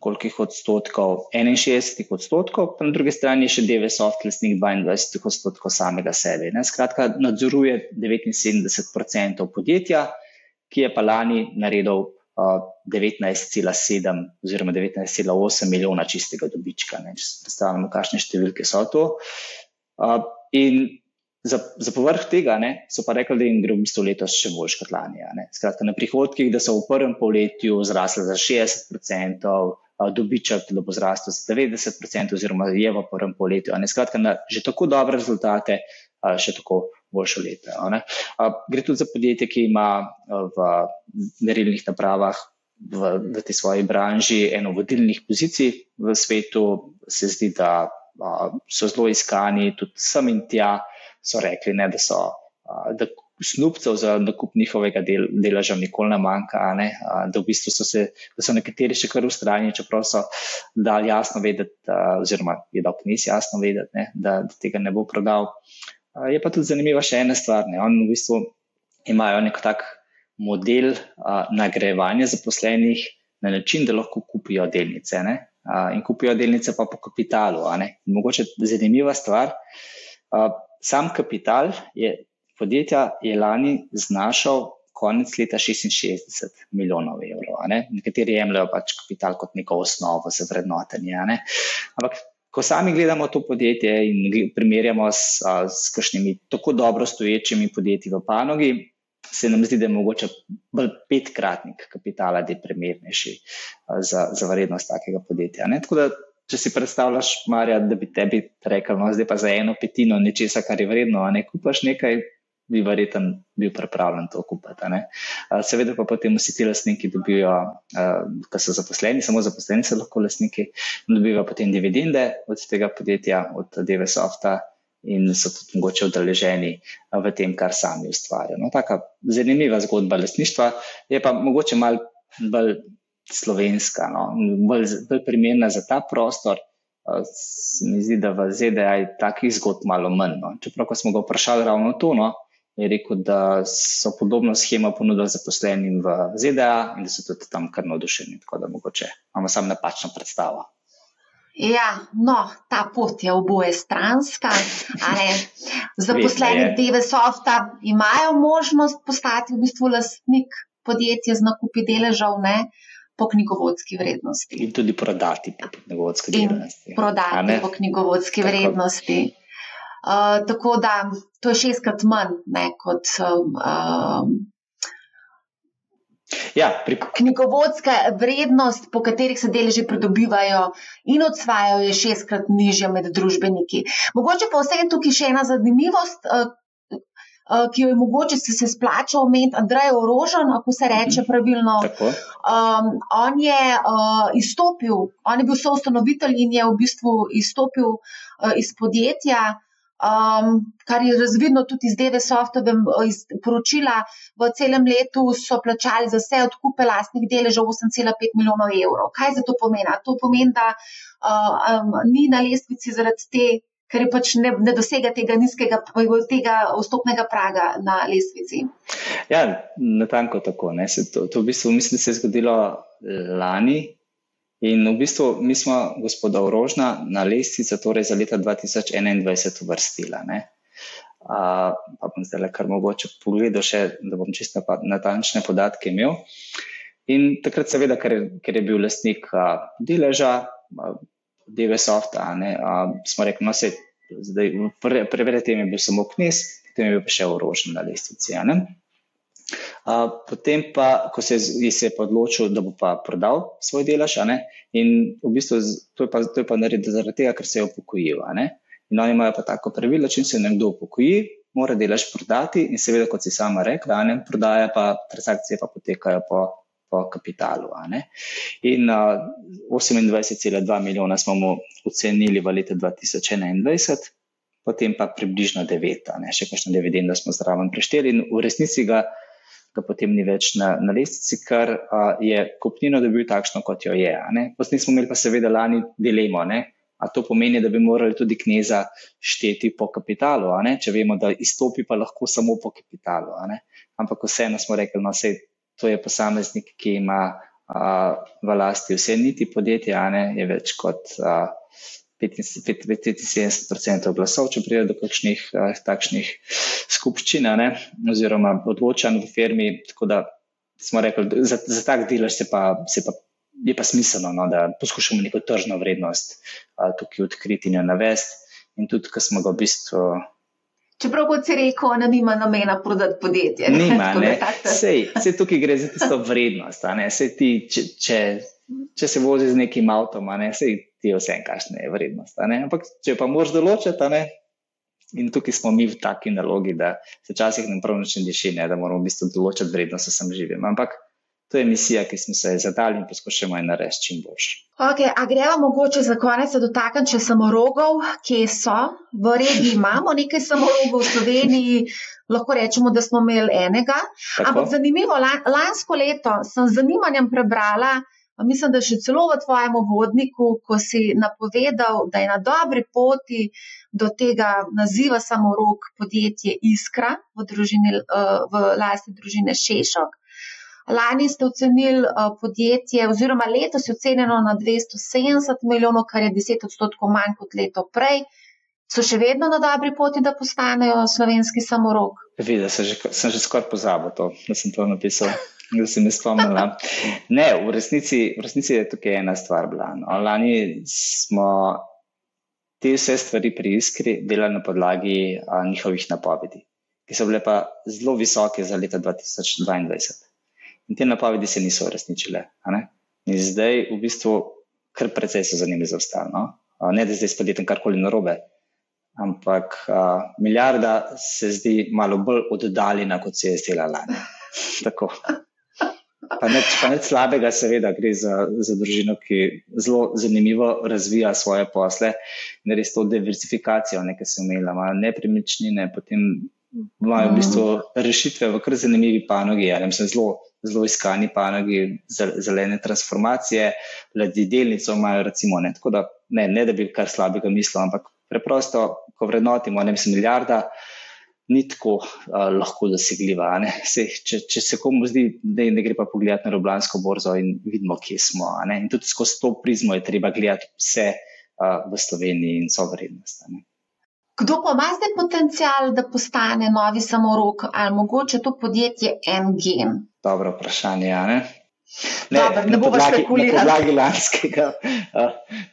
koliko jih odstotkov, 61 odstotkov, pa na drugi strani še DVSoft, lastnik 22 odstotkov samega sebe. Ne? Skratka, nadzoruje 79 odstotkov podjetja, ki je pa lani naredil 19,7 oziroma 19,8 milijona čistega dobička. Ne, če se predstavljamo, kakšne številke so to. Uh, in za, za povrh tega ne, so pa rekli, da jim gre v bistvu letos še bolj kot lani. Skratka, na prihodkih, da so v prvem polletju zrasli za 60%, dobiček, da bo zrastel za 90%, oziroma je v prvem polletju. Skratka, na že tako dobre rezultate, še tako boljše leto. Gre tudi za podjetje, ki ima v merilnih napravah v, v tej svoji branži eno vodilnih pozicij v svetu. Se zdi, da so zelo iskani, tudi sem in tja so rekli, ne, da so. Da snupcev za nakup njihovega del, deleža nikoli ne manjka, ne? da v bistvu so, se, da so nekateri še kar ustrajni, čeprav so dali jasno vedeti, oziroma je dal knis jasno vedeti, ne? da, da tega ne bo prodal. Je pa tudi zanimiva še ena stvar. Ne? On v bistvu imajo nek tak model a, nagrajevanja zaposlenih na način, da lahko kupijo delnice. Ne? In kupijo delnice pa po kapitalu. Mogoče zanimiva stvar. Sam kapital je podjetja je lani znašal konec leta 66 milijonov evrov. Ne? Nekateri jemljajo pač kapital kot neko osnovo za vrednotenje. Ampak, ko sami gledamo to podjetje in primerjamo s, s kakšnimi tako dobro stoječimi podjetji v panogi, se nam zdi, da je mogoče bolj petkratnik kapitala, da je primernejši za, za vrednost takega podjetja. Ne? Tako da. Če si predstavljaš, Marja, da bi tebi rekel, no, zdaj pa za eno petino nečesa, kar je vredno, a ne kupaš nekaj, bi verjeten bil pripravljen to kupiti. Seveda pa potem vsi ti lastniki dobijo, ki so zaposleni, samo zaposleni so lahko lastniki, dobijo potem dividende od tega podjetja, od DVSOFT-a in so tudi mogoče udeleženi v tem, kar sami ustvarjajo. No, taka zanimiva zgodba lastništva je pa mogoče mal bolj slovenska, no, bolj, bolj primerna za ta prostor. Se mi zdi, da v ZDA je takih zgodb malo manj. No. Čeprav, ko smo ga vprašali ravno to, no, je rekel, da so podobno schemo ponudili zaposlenim v ZDA in da so tudi tam kar navdušeni. Tako da mogoče imamo samo napačno predstavo. Ja, no, ta pot je oboje stranska. Zaposleni DVSOFT-a imajo možnost postati v bistvu lastnik podjetja z nakupi deležev ne, po knjigovodski vrednosti. In tudi prodati po knjigovodski vrednosti. In prodati po knjigovodski Tako. vrednosti. Uh, tako da to je šestkrat manj ne, kot. Um, Ja, pri... Knjigovodska vrednost, po katerih se deleži pridobivajo in odsvajajo, je šestkrat nižja med družbeniki. Mogoče pa vse tukaj še ena zanimivost, ki jo je mogoče se, se splača omeniti, Andrej Orožen, ako se reče mhm. pravilno. Um, on je uh, izstopil, on je bil soustanovitelj in je v bistvu izstopil uh, iz podjetja um, kar je razvidno tudi iz DVSOFT-ovem poročila. V celem letu so plačali za vse odkupe lastnih deležev 8,5 milijonov evrov. Kaj za to pomeni? To pomeni, da uh, um, ni na lestvici zaradi te, ker pač ne, ne dosega tega nizkega, tega vstopnega praga na lestvici. Ja, na tanko tako. Se, to, to v bistvu mislim, da se je zgodilo lani, In v bistvu mi smo gospoda Orožna na lestvico torej za leta 2021 uvrstila. Uh, pa bom zdaj le kar mogoče pogledal še, da bom čisto natančne podatke imel. In takrat seveda, ker, ker je bil lastnik uh, deleža, uh, DVSOFT-a, uh, smo rekli, no se, zdaj, preverjati je bil samo knes, potem je bil pa še Orožen na lestvici. Potem pa, ko se je, se je odločil, da bo pa prodal svoj delež, in v bistvu to je pa, to je pa naredil zaradi tega, ker se je upokojil. In oni imajo pa tako pravilo, če se nekdo upokoji, mora delež prodati in seveda, kot si sama rekla, ne, prodaja pa transakcije pa potekajo po, po kapitalu. In uh, 28,2 milijona smo mu ocenili v letu 2021. Potem pa približno 9, ne, še kakšno dividendo smo zraven prešteli, in v resnici ga ga potem ni več na, na lestvici, ker je kupnino dobil takšno, kot jo je. Potem smo imeli pa seveda lani dilemo. Ne? A to pomeni, da bi morali tudi kneza šteti po kapitalu, če vemo, da izstopi pa lahko samo po kapitalu. Ampak vseeno smo rekli, da no, to je posameznik, ki ima a, v lasti vse niti podjetja, je več kot. A, 75% glasov, če pride do kakšnih uh, takšnih skupščin oziroma odločanj v firmi. Tako da smo rekli, za, za tak delež se pa, se pa je pa smiselno, no, da poskušamo neko tržno vrednost uh, tukaj odkriti in jo navesti. In tudi, ko smo ga v bistvu. Čeprav, kot si rekel, ne ima namena prodati podjetje. Nima, ne. Sej, sej tukaj gre za tisto vrednost. Sej ti, če, če, če se vozi z nekim avtom, ne, sej ti je vse, kakšna je vrednost. Ampak, če pa moraš določiti, ne, in tukaj smo mi v taki nalogi, da se včasih nam prav noče diši, da moramo v bistvu določiti vrednost, da sem živim. Ampak, To je misija, ki smo se zadali in poskušamo jo narediti čim boljše. Okay, a gremo mogoče za konec dotakniti še samorogov, kje so? V regiji imamo nekaj samorogov, v Sloveniji lahko rečemo, da smo imeli enega. Tako? Ampak zanimivo, lansko leto sem z zanimanjem prebrala, mislim, da še celo v tvojem vodniku, ko si napovedal, da je na dobri poti do tega naziva samorog podjetje Iskra v, družini, eh, v lasti družine Šešok. Lani ste ocenili uh, podjetje, oziroma letos je ocenjeno na 270 milijonov, kar je 10 odstotkov manj kot leto prej. So še vedno na dobri poti, da postanejo slovenski samorok? Videla sem že, že skoraj pozabil to, da sem to napisal, da sem jih spomnila. Ne, v resnici, v resnici je tukaj ena stvar bila. No. Lani smo te vse stvari pri Iskri delali na podlagi a, njihovih napovedi, ki so bile pa zelo visoke za leto 2022. In te napovedi se niso uresničile. In zdaj, v bistvu, kar precej so za njimi zaostali. No? Ne, da zdaj s podjetjem karkoli narobe, ampak a, milijarda se zdi malo bolj oddaljena, kot se je zdela lani. Tako. Pa neč, pa neč slabega, seveda, gre za, za družino, ki zelo zanimivo razvija svoje posle in res to diversifikacijo, nekaj se umela, ima nepremičnine, potem imajo v bistvu rešitve v kar zanimivi panogi. Ja, zelo zelo iskani panogi zelene transformacije, ljudi delnico imajo, recimo, ne. Tako da ne, ne, da bi kar slabega mislil, ampak preprosto, ko vrednotimo, ne mislim, milijarda. Ni tako uh, lahko dosegljiva. Se, če, če se komu zdi, da ne gre pa pogledati na Rubljansko borzo in vidimo, kje smo. In tudi skozi to prizmo je treba gledati vse uh, v Sloveniji in so vrednost. Kdo pa ima zdaj potencial, da postane novi samorok ali mogoče to podjetje NGM? Dobro vprašanje. Ne, ne, Dobar, ne bo več špekulirati. Na podlagi lanskega uh,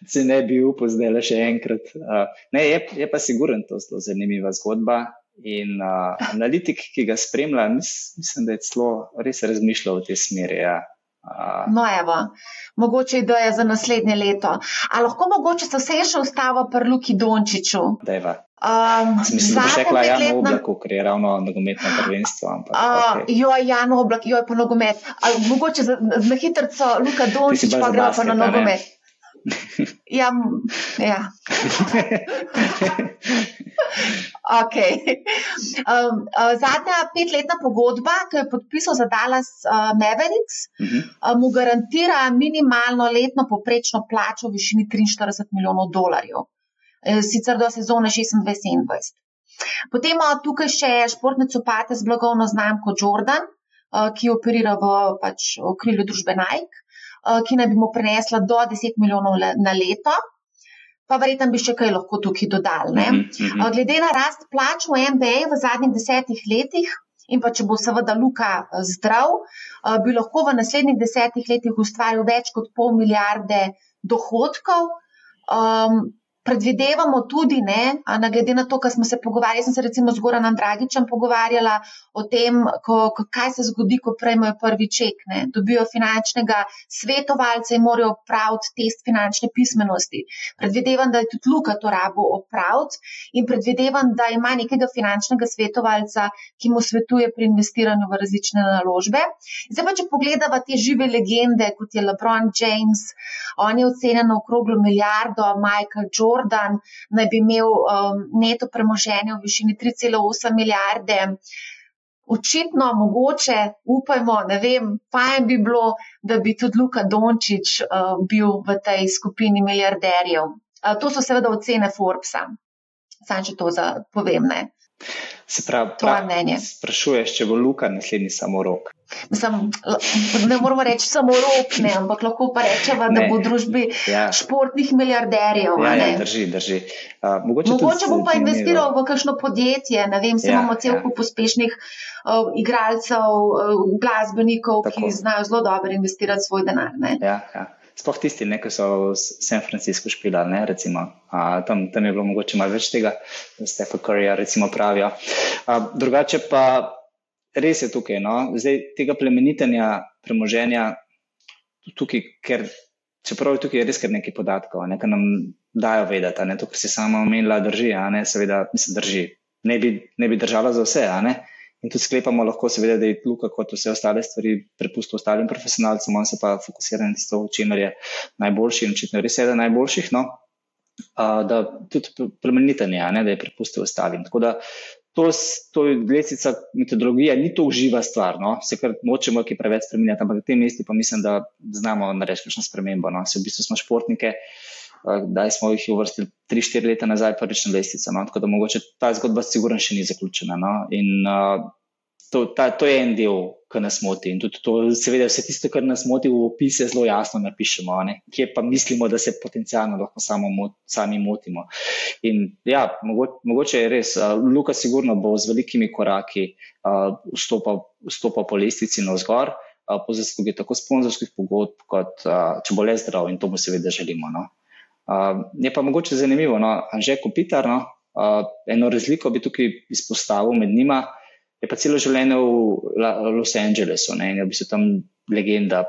se ne bi upal zdaj le še enkrat. Uh, ne, je, je pa siguren to zelo zanimiva zgodba. In uh, analitik, ki ga spremlja, mis, mislim, da je celo res razmišljal v tej smeri. Ja. No, evo, mogoče ideja za naslednje leto. A lahko mogoče se vse še ustava pri Luki Dončiću? Dejva. Um, Mislim, da še rekla Jan Oblak, ker je ravno nogometno prvenstvo. Ampak, uh, okay. Jo, Jan Oblak, jo je pa nogomet. A, mogoče za, za hitrco Luka Dončić pa gre pa na nogomet. ja, ja. okay. um, uh, zadnja petletna pogodba, ki jo je podpisal za Dallas uh, Mavericks, uh -huh. uh, mu garantira minimalno letno poprečno plačo v višini 43 milijonov dolarjev. Eh, sicer do sezone 26-27. Potem imamo tukaj še športne copate z blagovno znamko Jordan, eh, ki operira v pač, okrilju družbe Nike, ki naj bi mu prenesla do 10 milijonov na leto. Pa verjetno bi še kaj lahko tukaj dodali. Mm -hmm. Glede na rast plač v MBA v zadnjih desetih letih, in pa če bo seveda Luka zdrav, bi lahko v naslednjih desetih letih ustvaril več kot pol milijarde dohodkov. Um, predvidevamo tudi, ne, na glede na to, kar smo se pogovarjali, sem se recimo z Goranom Dragičem pogovarjala o tem, ko, ko, kaj se zgodi, ko prejmejo prvi ček. Ne. Dobijo finančnega svetovalca in morajo opraviti test finančne pismenosti. Predvidevam, da je tudi Luka to rabo opraviti in predvidevam, da ima nekega finančnega svetovalca, ki mu svetuje pri investiranju v različne naložbe. Zdaj pa, če pogledamo te žive legende, kot je LeBron James, on je ocenjen na okroglo milijardo, Michael Jordan. Jordan naj bi imel um, neto premoženje v višini 3,8 milijarde. Očitno, mogoče, upajmo, ne vem, fajn bi bilo, da bi tudi Luka Dončić uh, bil v tej skupini milijarderjev. Uh, to so seveda ocene Forbesa. Sam, če to povem, ne. Se pravi, prav, sprašuješ, če bo Luka naslednji samorok. Mislim, ne moramo reči samo ropne, ampak lahko pa rečemo, da bo v družbi ja. športnih milijarderjev. Ja, ja, drži, drži. Uh, mogoče mogoče bo pa investiral v kakšno podjetje. Ne vem, se ja, imamo cel ja. kup uspešnih uh, igralcev, uh, glasbenikov, Tako. ki znajo zelo dobro investirati svoj denar. Ja, ja. Sploh tisti, ki so v San Franciscu špila, ne, recimo, a, tam, tam je bilo mogoče malo več tega, da ste kot Korea, recimo, pravijo. A, drugače pa res je tukaj, no, zdaj tega plemenitenja premoženja, tukaj, ker čeprav je tukaj res kar nekaj podatkov, ne, kar nam dajo vedeti, ne, to, kar si sama omenila, drži, ne, seveda, mislim, drži. Ne bi, ne bi držala za vse, a ne. In tudi sklepamo lahko, seveda, da je Luka kot vse ostale stvari prepustil ostalim profesionalcem, on se pa fokusira na v čemer je najboljši in očitno res je eden najboljših. No? Uh, da tudi plemenitenje, ne, da je prepustil ostalim. Tako da to, to je lesica metodologija, ni to uživa stvar, no? se kar nočemo, ki preveč spremenjati, ampak na tem mestu pa mislim, da znamo narediti kakšno spremembo. No? Se v bistvu smo športnike da smo jih uvrstili 3-4 leta nazaj, prvič na lestvico. No? Tako da mogoče ta zgodba sigurno še ni zaključena. No? In uh, to, ta, to je en del, ki nas moti. In tudi to, seveda, vse tisto, kar nas moti v opise, zelo jasno napišemo, ne? kje pa mislimo, da se potencialno lahko mot, sami motimo. In ja, mogoče, mogoče je res, uh, Luka sigurno bo z velikimi koraki uh, vstopal, vstopal po lestvici na vzgor. Po zaslugi tako sponzorskih pogodb, kot uh, če bo le zdrav, in to mu seveda želimo. No? Uh, je pa mogoče zanimivo, no, že kopitar, no, uh, eno razliko bi tukaj izpostavil med njima. Je pa celo življenje v Los Angelesu ne, in je v bistvu tam legenda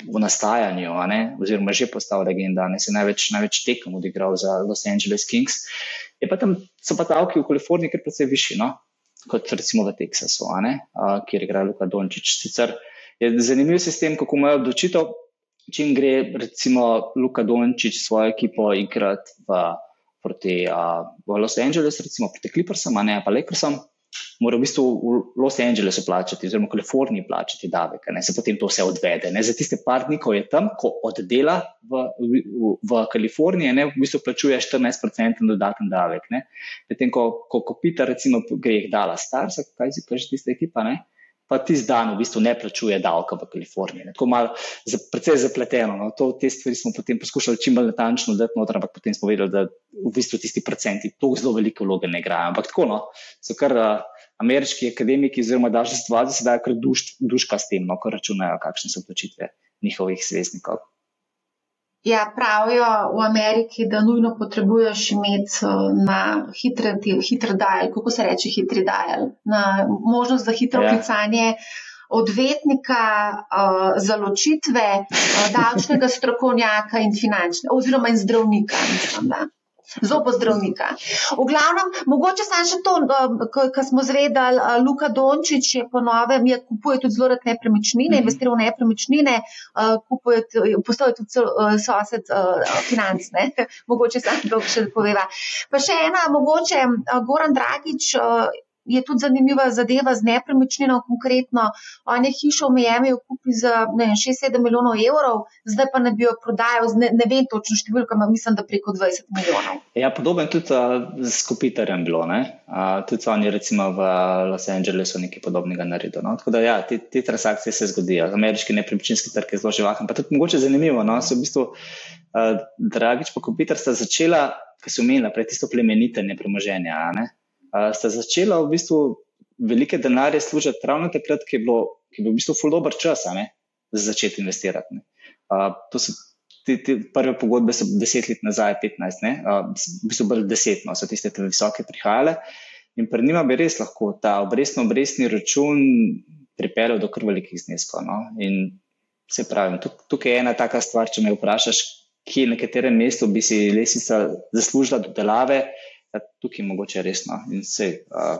v nastajanju, oziroma že postal legenda, ne se največ, največ tekem odigral za Los Angeles Kings. Je pa tam so pa davki v Kaliforniji kar precej višji, no, kot recimo v Teksasu, uh, kjer igra Luka Dončić. Sicer je zanimiv sistem, kako imajo odločitev če gre, recimo, Luka Dončić s svojo ekipo igrati v, proti, uh, v Los Angeles, recimo proti Clippersom, a ne pa Lakersom, mora v bistvu v Los Angelesu plačati, oziroma v Kaliforniji plačati davek, ne se potem to vse odvede. Ne? Za tiste par dni, ko je tam, ko oddela v, v, v Kaliforniji, ne, v bistvu plačuje 14% dodaten davek. Medtem ko, ko, ko Peter, recimo, gre jih dala Stars, kaj si pa že tista ekipa, ne? Pa ti zdan v bistvu ne plačuje davka v Kaliforniji. Ne. Tako malo, za, precej zapleteno. No. To, te stvari smo potem poskušali čim bolj natančno dati noter, ampak potem smo vedeli, da v bistvu tisti procenti to zelo velike vloge ne igrajo. Ampak tako, no, so kar uh, ameriški akademiki oziroma daljši stvari, se dajo kar duš, duška s tem, no, ko računajo, kakšne so odločitve njihovih zvezdnikov. Ja, pravijo v Ameriki, da nujno potrebuješ imeti eh, na hitre, hitre dial, kako se reče hitri dial, na možnost za hitro ja. klicanje odvetnika, uh, zaločitve, uh, davčnega strokovnjaka in finančnega, oziroma in zdravnika. Mislim, zobozdravnika. V glavnem, mogoče sam še to, kar smo zvedali, Luka Dončić je po novem, je kupuje tudi zelo rad nepremičnine, mhm. investira v nepremičnine, kupuje, postoje tudi sosed financ, ne? mogoče sam to še poveva. Pa še ena, mogoče Goran Dragič je tudi zanimiva zadeva z nepremičnino, konkretno. On je hišo v Miami kupil za 6-7 milijonov evrov, zdaj pa ne bi jo prodajal, ne, ne vem točno številko, ampak mislim, da preko 20 milijonov. Ja, podoben tudi uh, z Kupitarjem bilo. Uh, tudi oni, recimo v Los Angelesu, nekaj podobnega naredili. No? Tako da, ja, te, te transakcije se zgodijo. Ameriški nepremičninski trg je zelo živahen. Pa tudi mogoče zanimivo. No? So v bistvu, uh, Dragič pa Kupitar sta začela, ki so imela pred tisto plemenitenje premoženja sta začela v bistvu velike denarje služiti ravno takrat, ki je bilo, ki je bil v bistvu full dober čas ne, za začeti investirati. Uh, to so te, te prve pogodbe, so deset let nazaj, petnajst, ne, uh, v bistvu bolj deset, no, so tiste te visoke prihajale. In pred njima bi res lahko ta obrestno-obrestni račun pripeljal do kar velikih zneskov. No? In se pravi, tukaj je ena taka stvar, če me vprašaš, kje na katerem mestu bi si lesica zaslužila dodelave, da ja, tukaj mogoče resno. In se uh,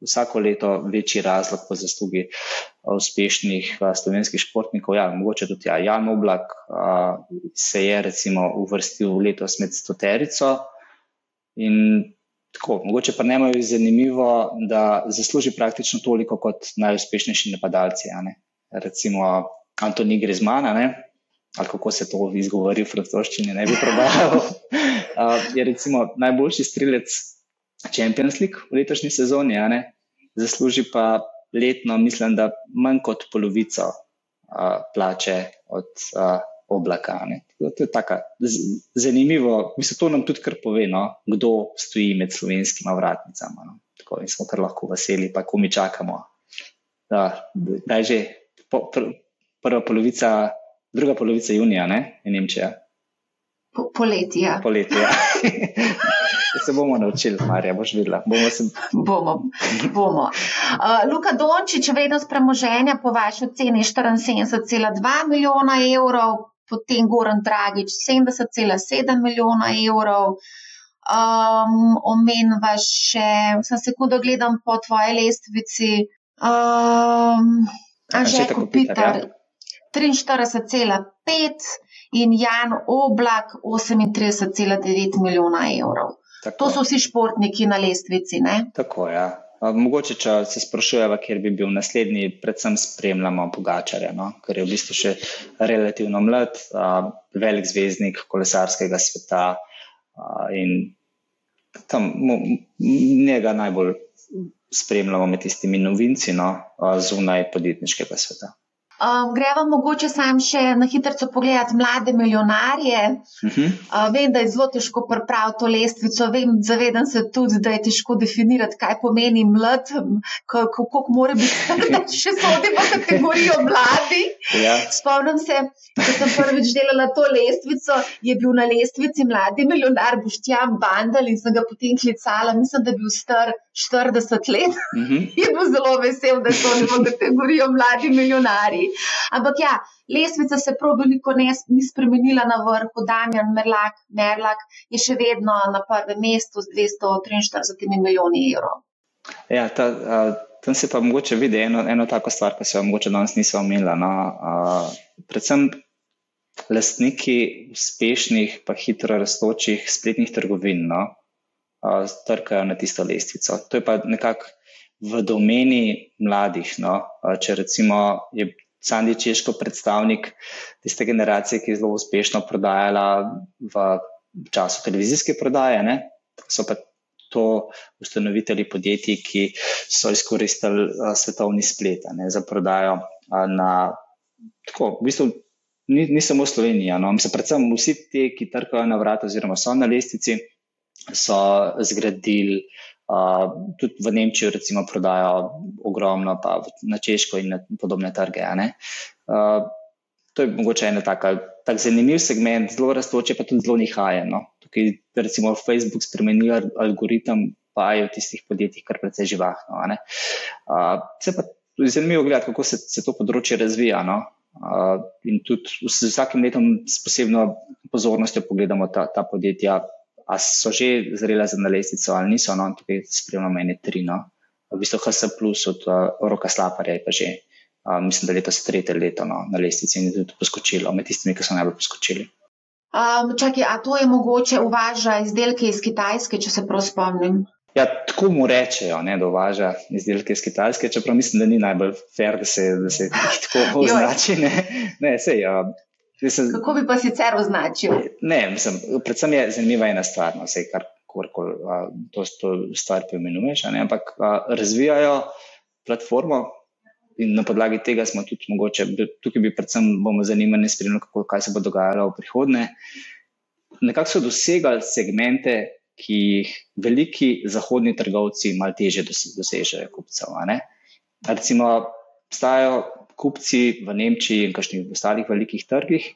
vsako leto večji razlog po zaslugi uspešnih uh, slovenskih športnikov. Ja, mogoče tudi ja, Jan Oblak uh, se je recimo uvrstil letos med stoterico. In tako, mogoče pa ne je zanimivo, da zasluži praktično toliko kot najuspešnejši napadalci. Ne? Recimo Antoni Grezmana, ali kako se to izgovori v francoščini, ne bi prebral. Uh, je recimo najboljši strelec Champions League v letošnji sezoni, zasluži pa letno, mislim, da manj kot polovico uh, plače od uh, oblaka. To je tako zanimivo, mislim, to nam tudi kar pove, no, kdo stoji med slovenskimi vratnicami. No. Tako in smo kar lahko veseli, pa ko mi čakamo. Da, da je že po, pr, prva polovica, druga polovica junija, ne, je Nemčija. Po, poletje. Ja. Poletje. Ja. Se bomo naučili, Marija, boš videla. Bomo. Se... bomo, bomo. Uh, Luka Dončič, vrednost premoženja po vaši oceni 74,2 milijona evrov, potem Goran Dragič 70,7 milijona evrov. Um, Omenjava še, sem sekundo gledam po tvoji lestvici. Um, Anže Kopitar, ja. 43,5 in Jan Oblak 38,9 milijona evrov. Tako. To so vsi športniki na lestvici. Ne? Tako je. Ja. Mogoče, če se sprašujemo, kje bi bil naslednji, predvsem spremljamo Pogačarja, no? ker je v bistvu še relativno mlad, velik zvezdnik kolesarskega sveta in tam njega najbolj spremljamo med tistimi novinci no? zunaj podjetniškega sveta. Um, greva mogoče sam še na hitro pogledati mlade milijonarje. Uh -huh. uh, vem, da je zelo težko pripraviti to lestvico, vem, zavedam se tudi, da je težko definirati, kaj pomeni mlad, kako mora biti, da še sodimo v kategorijo mladi. Ja. Spomnim se, ko sem prvič delala to lestvico, je bil na lestvici mladi milijonar Boštjan Bandal in sem ga potem klicala, mislim, da je bil star 40 let. Uh -huh. je bil zelo vesel, da so v kategorijo mladi milijonari. Ampak ja, lesvica se prav veliko ne, ni spremenila na vrhu. Damjan Merlak, Merlak je še vedno na prvem mestu z 243 milijoni evrov. Ja, ta, a, tam se pa mogoče vidi eno, eno tako stvar, ki se jo mogoče danes nismo omenili. No. Predvsem lastniki uspešnih, pa hitro raztočih spletnih trgovin no, trkajo na tisto lestvico. To je pa nekako v domeni mladih. No. Če recimo je Sandi Češko, predstavnik tiste generacije, ki je zelo uspešno prodajala v času televizijske prodaje. Ne? So pa to ustanovitelji podjetij, ki so izkoristili svetovni splet ne, za prodajo na. Tako, v bistvu, ni, ni samo Slovenija, no, mislim, predvsem vsi ti, ki trkajo na vrat, oziroma so na lestvici, so zgradili Uh, tudi v Nemčiji, recimo, prodajajo ogromno, pa na Češko in na podobne trge. Uh, to je mogoče en tak zanimiv segment, zelo raztoče, pa tudi zelo nihajeno. No. Tukaj, recimo, Facebook spremenil algoritem, pa je v tistih podjetjih kar precej živahno. Uh, se pa tudi zanimivo gledati, kako se, se to področje razvija. No. Uh, in tudi z vsakim letom s posebno pozornostjo pogledamo ta, ta podjetja, ali so že zrela za nalestico ali niso, no, tukaj spremljamo meni tri. No. V bistvu HS plus od uh, roka slaparja je pa že, uh, mislim, da letos tretje leto no, na lestici in je tudi poskočilo, med tistimi, ki so najbolj poskočili. Um, čakaj, a to je mogoče uvaža izdelke iz Kitajske, če se prav spomnim? Ja, tako mu rečejo, ne, da uvaža izdelke iz Kitajske, čeprav mislim, da ni najbolj fair, da se, da se tako označi. Ne, ne sej, uh, Mislim, Kako bi pa sicer označil? Ne, mislim, predvsem je zanimiva ena stvar, no, vse kar koli to, to stvar poimenuješ, ampak a, razvijajo platformo in na podlagi tega smo tudi mogoče, tukaj bi predvsem bomo zanimani spremljali, kako, kaj se bo dogajalo v prihodnje. Nekako so dosegali segmente, ki jih veliki zahodni trgovci malo teže dosežejo kupcev. Recimo, obstajajo kupci v Nemčiji in kakšnih ostalih velikih trgih,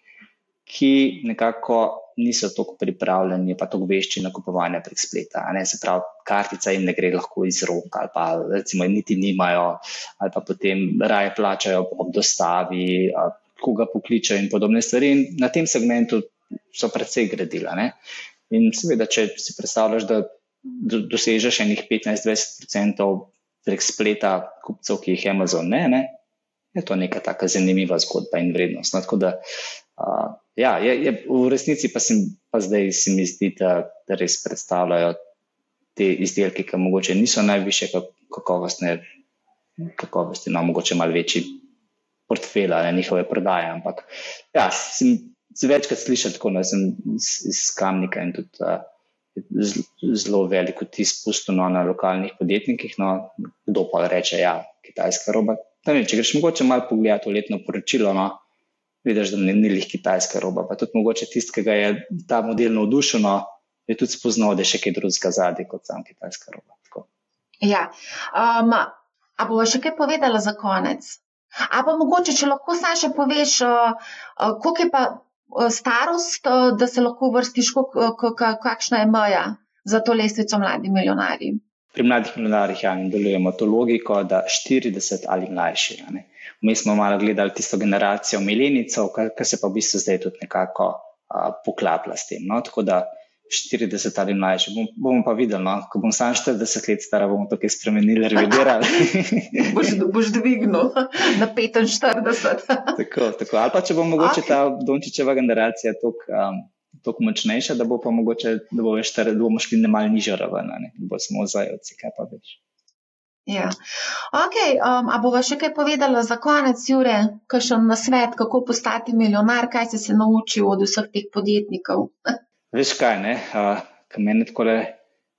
ki nekako niso tako pripravljeni, pa tako vešči na kupovanje prek spleta. Se pravi, kartica jim ne gre lahko iz rok, ali pa recimo niti nimajo, ali pa potem raje plačajo ob dostavi, koga pokličajo in podobne stvari. In na tem segmentu so predvsej gradila. Ne? In seveda, če si predstavljaš, da dosežeš enih 15-20% prek spleta kupcev, ki jih Amazon ne, ne, je to neka tako zanimiva zgodba in vrednost. No, da, uh, ja, je, je, v resnici pa, sem, pa zdaj se mi zdi, da, da res predstavljajo te izdelke, ki morda niso najviše kakovostne, kakovosti, no, mogoče malo večji portfelj ali njihove prodaje. Ampak ja, sem večkrat slišal tako, no, sem iz, iz Kamnika in tudi. Uh, Zelo veliko ti spustno no, na lokalnih podjetnikih, no, kdo pa reče, da ja, kitajska roba. Ne, če greš mogoče malo pogledati v letno poročilo, no, vidiš, da ni, lih kitajska roba. Pa tudi mogoče tisti, ki ga je ta model navdušen, no, je tudi spoznal, da je še kaj drugega zadnji kot sam kitajska roba. Tako. Ja, um, a bomo še kaj povedali za konec? A pa mogoče, če lahko sam še poveš, uh, uh, koliko je pa uh, starost, uh, da se lahko vrstiš, kakšna je meja za to lestvico mladi milijonarji? Pri mladih milijonarjih ja, delujemo to logiko, da 40 ali mlajši. Mi smo malo gledali tisto generacijo milenicov, kar se pa v bistvu zdaj tudi nekako uh, poklaplja s tem. No? Tako da 40 ali mlajši. Bom, bomo pa videli, no? ko bom sam 40 let star, bomo to kaj spremenili, revidirali. boš, boš dvignil na 45. tako, tako. Ali pa če bo mogoče okay. ta Dončičeva generacija tako um, močnejša, da, bo mogoče, da, bo štar, da bomo šli na malce nižjo raven, ne bo samo zajovci, kaj pa več. Ja. Okay, um, a bova še kaj povedala za konec, Jure, kakšen nasvet, kako postati milijonar, kaj si se naučil od vseh teh podjetnikov? Veš kaj, ne, uh, meni tako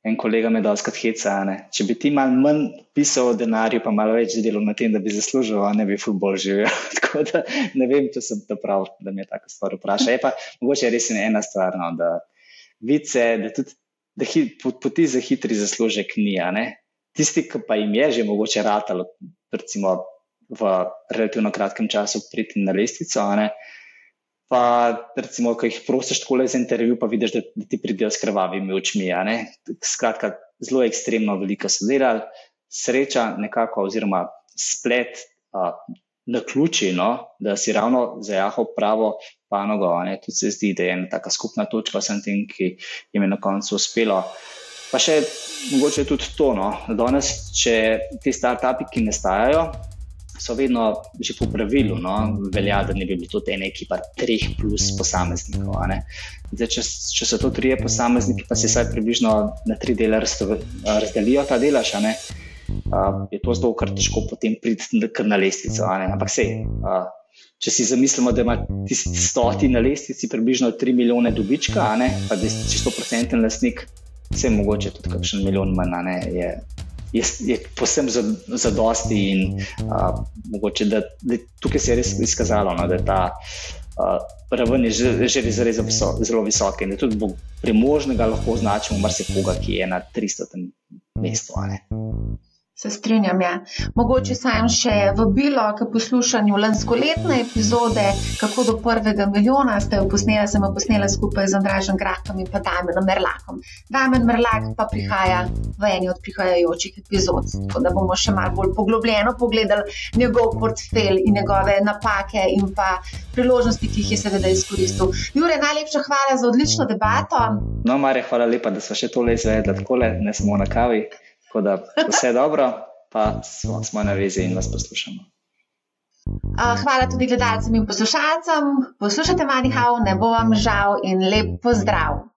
en kolega me da skrat heca. Ne? Če bi ti malo manj pisal o denarju, pa malo več delal na tem, da bi zaslužil, ne bi futbol živel. tako da ne vem, če sem to prav, da me tako stvar vpraša. Je pa mogoče res ena stvar, no, da vice, da tudi da hi, poti za hitri zaslužek ni. Tisti, ki pa jim je že mogoče ratalo, recimo v relativno kratkem času priti na lestvico, pa recimo, ko jih prosiš tako za intervju, pa vidiš, da, da ti pridejo s krvavimi očmi. Skratka, zelo ekstremno veliko so delali, sreča nekako, oziroma splet na ključi, no, da si ravno zajahal pravo panogo. Tu se zdi, da je ena taka skupna točka vsem tem, ki jim je na koncu uspelo. Pa še mogoče tudi to, no, da danes, če ti start-upi, ki nastajajo, so vedno že po pravilu, no, velja, da ne bi bilo to ena ekipa treh plus posameznikov. Zdaj, če, če so to trije posamezniki, pa se vsaj približno na tri dele razdelijo ta delaš, uh, je to zelo težko potem priti na lestvico. Ampak sej. Uh, Če si zamislimo, da ima tisti stoti na lestvici približno 3 milijone dobička, ne, pa da je čisto procenten lastnik, vse mogoče tudi kakšen milijon manj, ne, je, je, je posebno zadosti za in uh, mogoče, da, da tukaj se je res izkazalo, no, da je ta uh, raven že, že res zelo, visok, zelo visoka in da tudi premožnega lahko označimo marsikoga, ki je na 300. mestu. Se strinjam, ja. Mogoče sam še vabilo k poslušanju lanskoletne epizode, kako do prvega milijona ste jo posneli, sem jo posnela skupaj z Andražem Grahom in pa Damenom Merlakom. Damen Merlak pa prihaja v eni od prihajajočih epizod, tako da bomo še malo bolj poglobljeno pogledali njegov portfelj in njegove napake in pa priložnosti, ki jih je seveda izkoristil. Jure, najlepša hvala za odlično debato. No, Marja, hvala lepa, da smo še tole izvedli, tako le, ne samo na kavi. Tako da vse dobro, pa smo, smo na vezi in vas poslušamo. Hvala tudi gledalcem in poslušalcem. Poslušajte Manihau, ne bo vam žal in lep pozdrav.